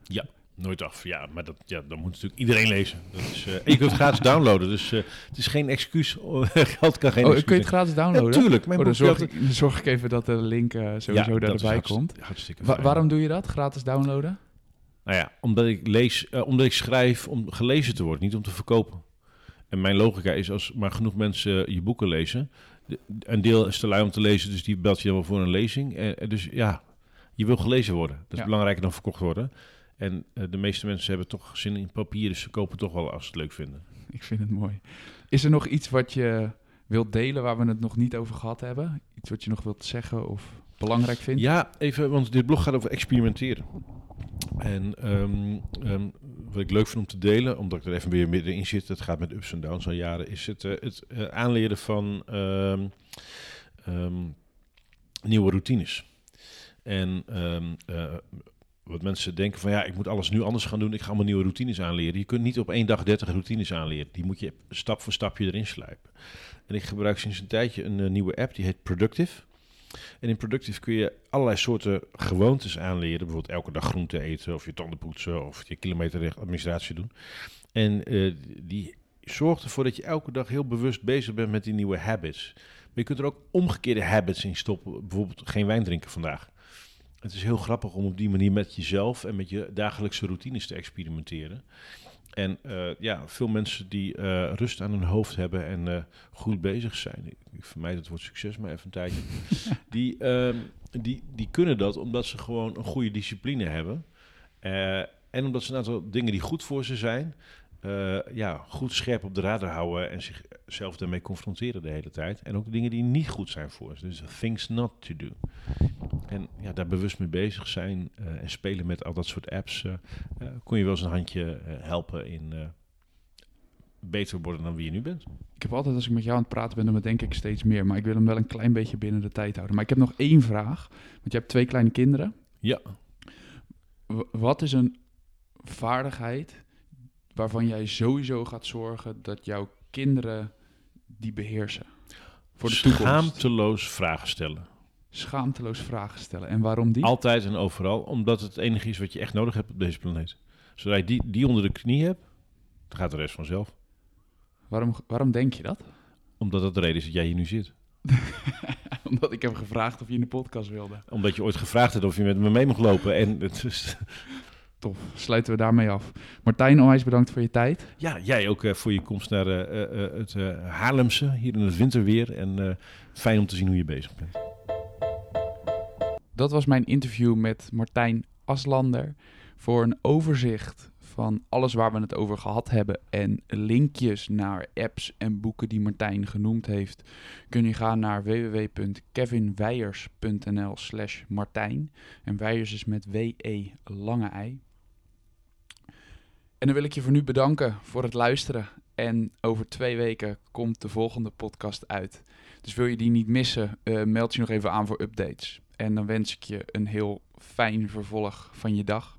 Ja. Nooit af, ja, maar dat, ja, dan moet natuurlijk iedereen lezen. Dat is, uh, en je kunt het gratis downloaden, dus uh, het is geen excuus. Geld kan geen oh, excuus kun je het gratis downloaden? Ja, tuurlijk. Oh, dan, zorg ik, zorg ik even dat de link uh, sowieso ja, daar erbij hartst, komt. Hartstikke Wa waarom doe je dat, gratis downloaden? Nou ja, omdat ik lees, omdat ik schrijf om gelezen te worden, niet om te verkopen. En mijn logica is als maar genoeg mensen je boeken lezen, een deel is te lui om te lezen, dus die belt je dan wel voor een lezing. Dus ja, je wil gelezen worden. Dat is ja. belangrijker dan verkocht worden. En uh, de meeste mensen hebben toch zin in papier, dus ze kopen toch wel als ze het leuk vinden. Ik vind het mooi. Is er nog iets wat je wilt delen waar we het nog niet over gehad hebben? Iets wat je nog wilt zeggen of belangrijk vindt? Ja, even, want dit blog gaat over experimenteren. En um, um, wat ik leuk vind om te delen, omdat ik er even weer middenin zit, het gaat met ups en downs al jaren, is het, uh, het uh, aanleren van um, nieuwe routines. En uh, wat mensen denken van ja, ik moet alles nu anders gaan doen, ik ga allemaal nieuwe routines aanleren. Je kunt niet op één dag 30 routines aanleren. Die moet je stap voor stapje erin slijpen. En ik gebruik sinds een tijdje een uh, nieuwe app, die heet Productive. En in Productive kun je allerlei soorten gewoontes aanleren. Bijvoorbeeld elke dag groente eten, of je tanden poetsen, of je kilometer administratie doen. En uh, die zorg ervoor dat je elke dag heel bewust bezig bent met die nieuwe habits. Maar je kunt er ook omgekeerde habits in stoppen. Bijvoorbeeld geen wijn drinken vandaag. Het is heel grappig om op die manier met jezelf en met je dagelijkse routines te experimenteren. En uh, ja, veel mensen die uh, rust aan hun hoofd hebben en uh, goed bezig zijn. Ik, ik vermijd het woord succes maar even een tijdje. die, ehm, die, die kunnen dat omdat ze gewoon een goede discipline hebben. en omdat ze een aantal dingen die goed voor ze zijn, ja, goed scherp op de radar houden en zichzelf daarmee confronteren de hele tijd. En ook dingen die niet goed zijn voor ze. Dus things not to do. En ja, daar bewust mee bezig zijn uh, en spelen met al dat soort apps, uh, uh, kon je wel eens een handje helpen in beter worden dan wie je nu bent. Ik heb altijd, als ik met jou aan het praten ben, dan denk ik steeds meer. Maar ik wil hem wel een klein beetje binnen de tijd houden. Maar ik heb nog één vraag. Want je hebt twee kleine kinderen. Ja. W wat is een vaardigheid waarvan jij sowieso gaat zorgen dat jouw kinderen die beheersen? Voor de toekomst. Schaamteloos vragen stellen schaamteloos vragen stellen. En waarom die? Altijd en overal. Omdat het enige is wat je echt nodig hebt op deze planeet. Zodra je die, die onder de knie hebt, dan gaat de rest vanzelf. Waarom, waarom denk je dat? Omdat dat de reden is dat jij hier nu zit. Omdat ik heb gevraagd of je in de podcast wilde. Omdat je ooit gevraagd hebt of je met me mee mocht lopen. En het is... Tof, sluiten we daarmee af. Martijn, onwijs bedankt voor je tijd. Ja, jij ook uh, voor je komst naar uh, uh, het Haarlemse, hier in het winterweer. En fijn om te zien hoe je bezig bent. Dat was mijn interview met Martijn Aslander voor een overzicht van alles waar we het over gehad hebben en linkjes naar apps en boeken die Martijn genoemd heeft, kun je gaan naar www.kevinweijers.nl slash Martijn. En Weijers is met W-E lange ei. En dan wil ik je voor nu bedanken voor het luisteren. En over twee weken komt de volgende podcast uit. Dus wil je die niet missen, uh, meld je nog even aan voor updates. En dan wens ik je een heel fijn vervolg van je dag.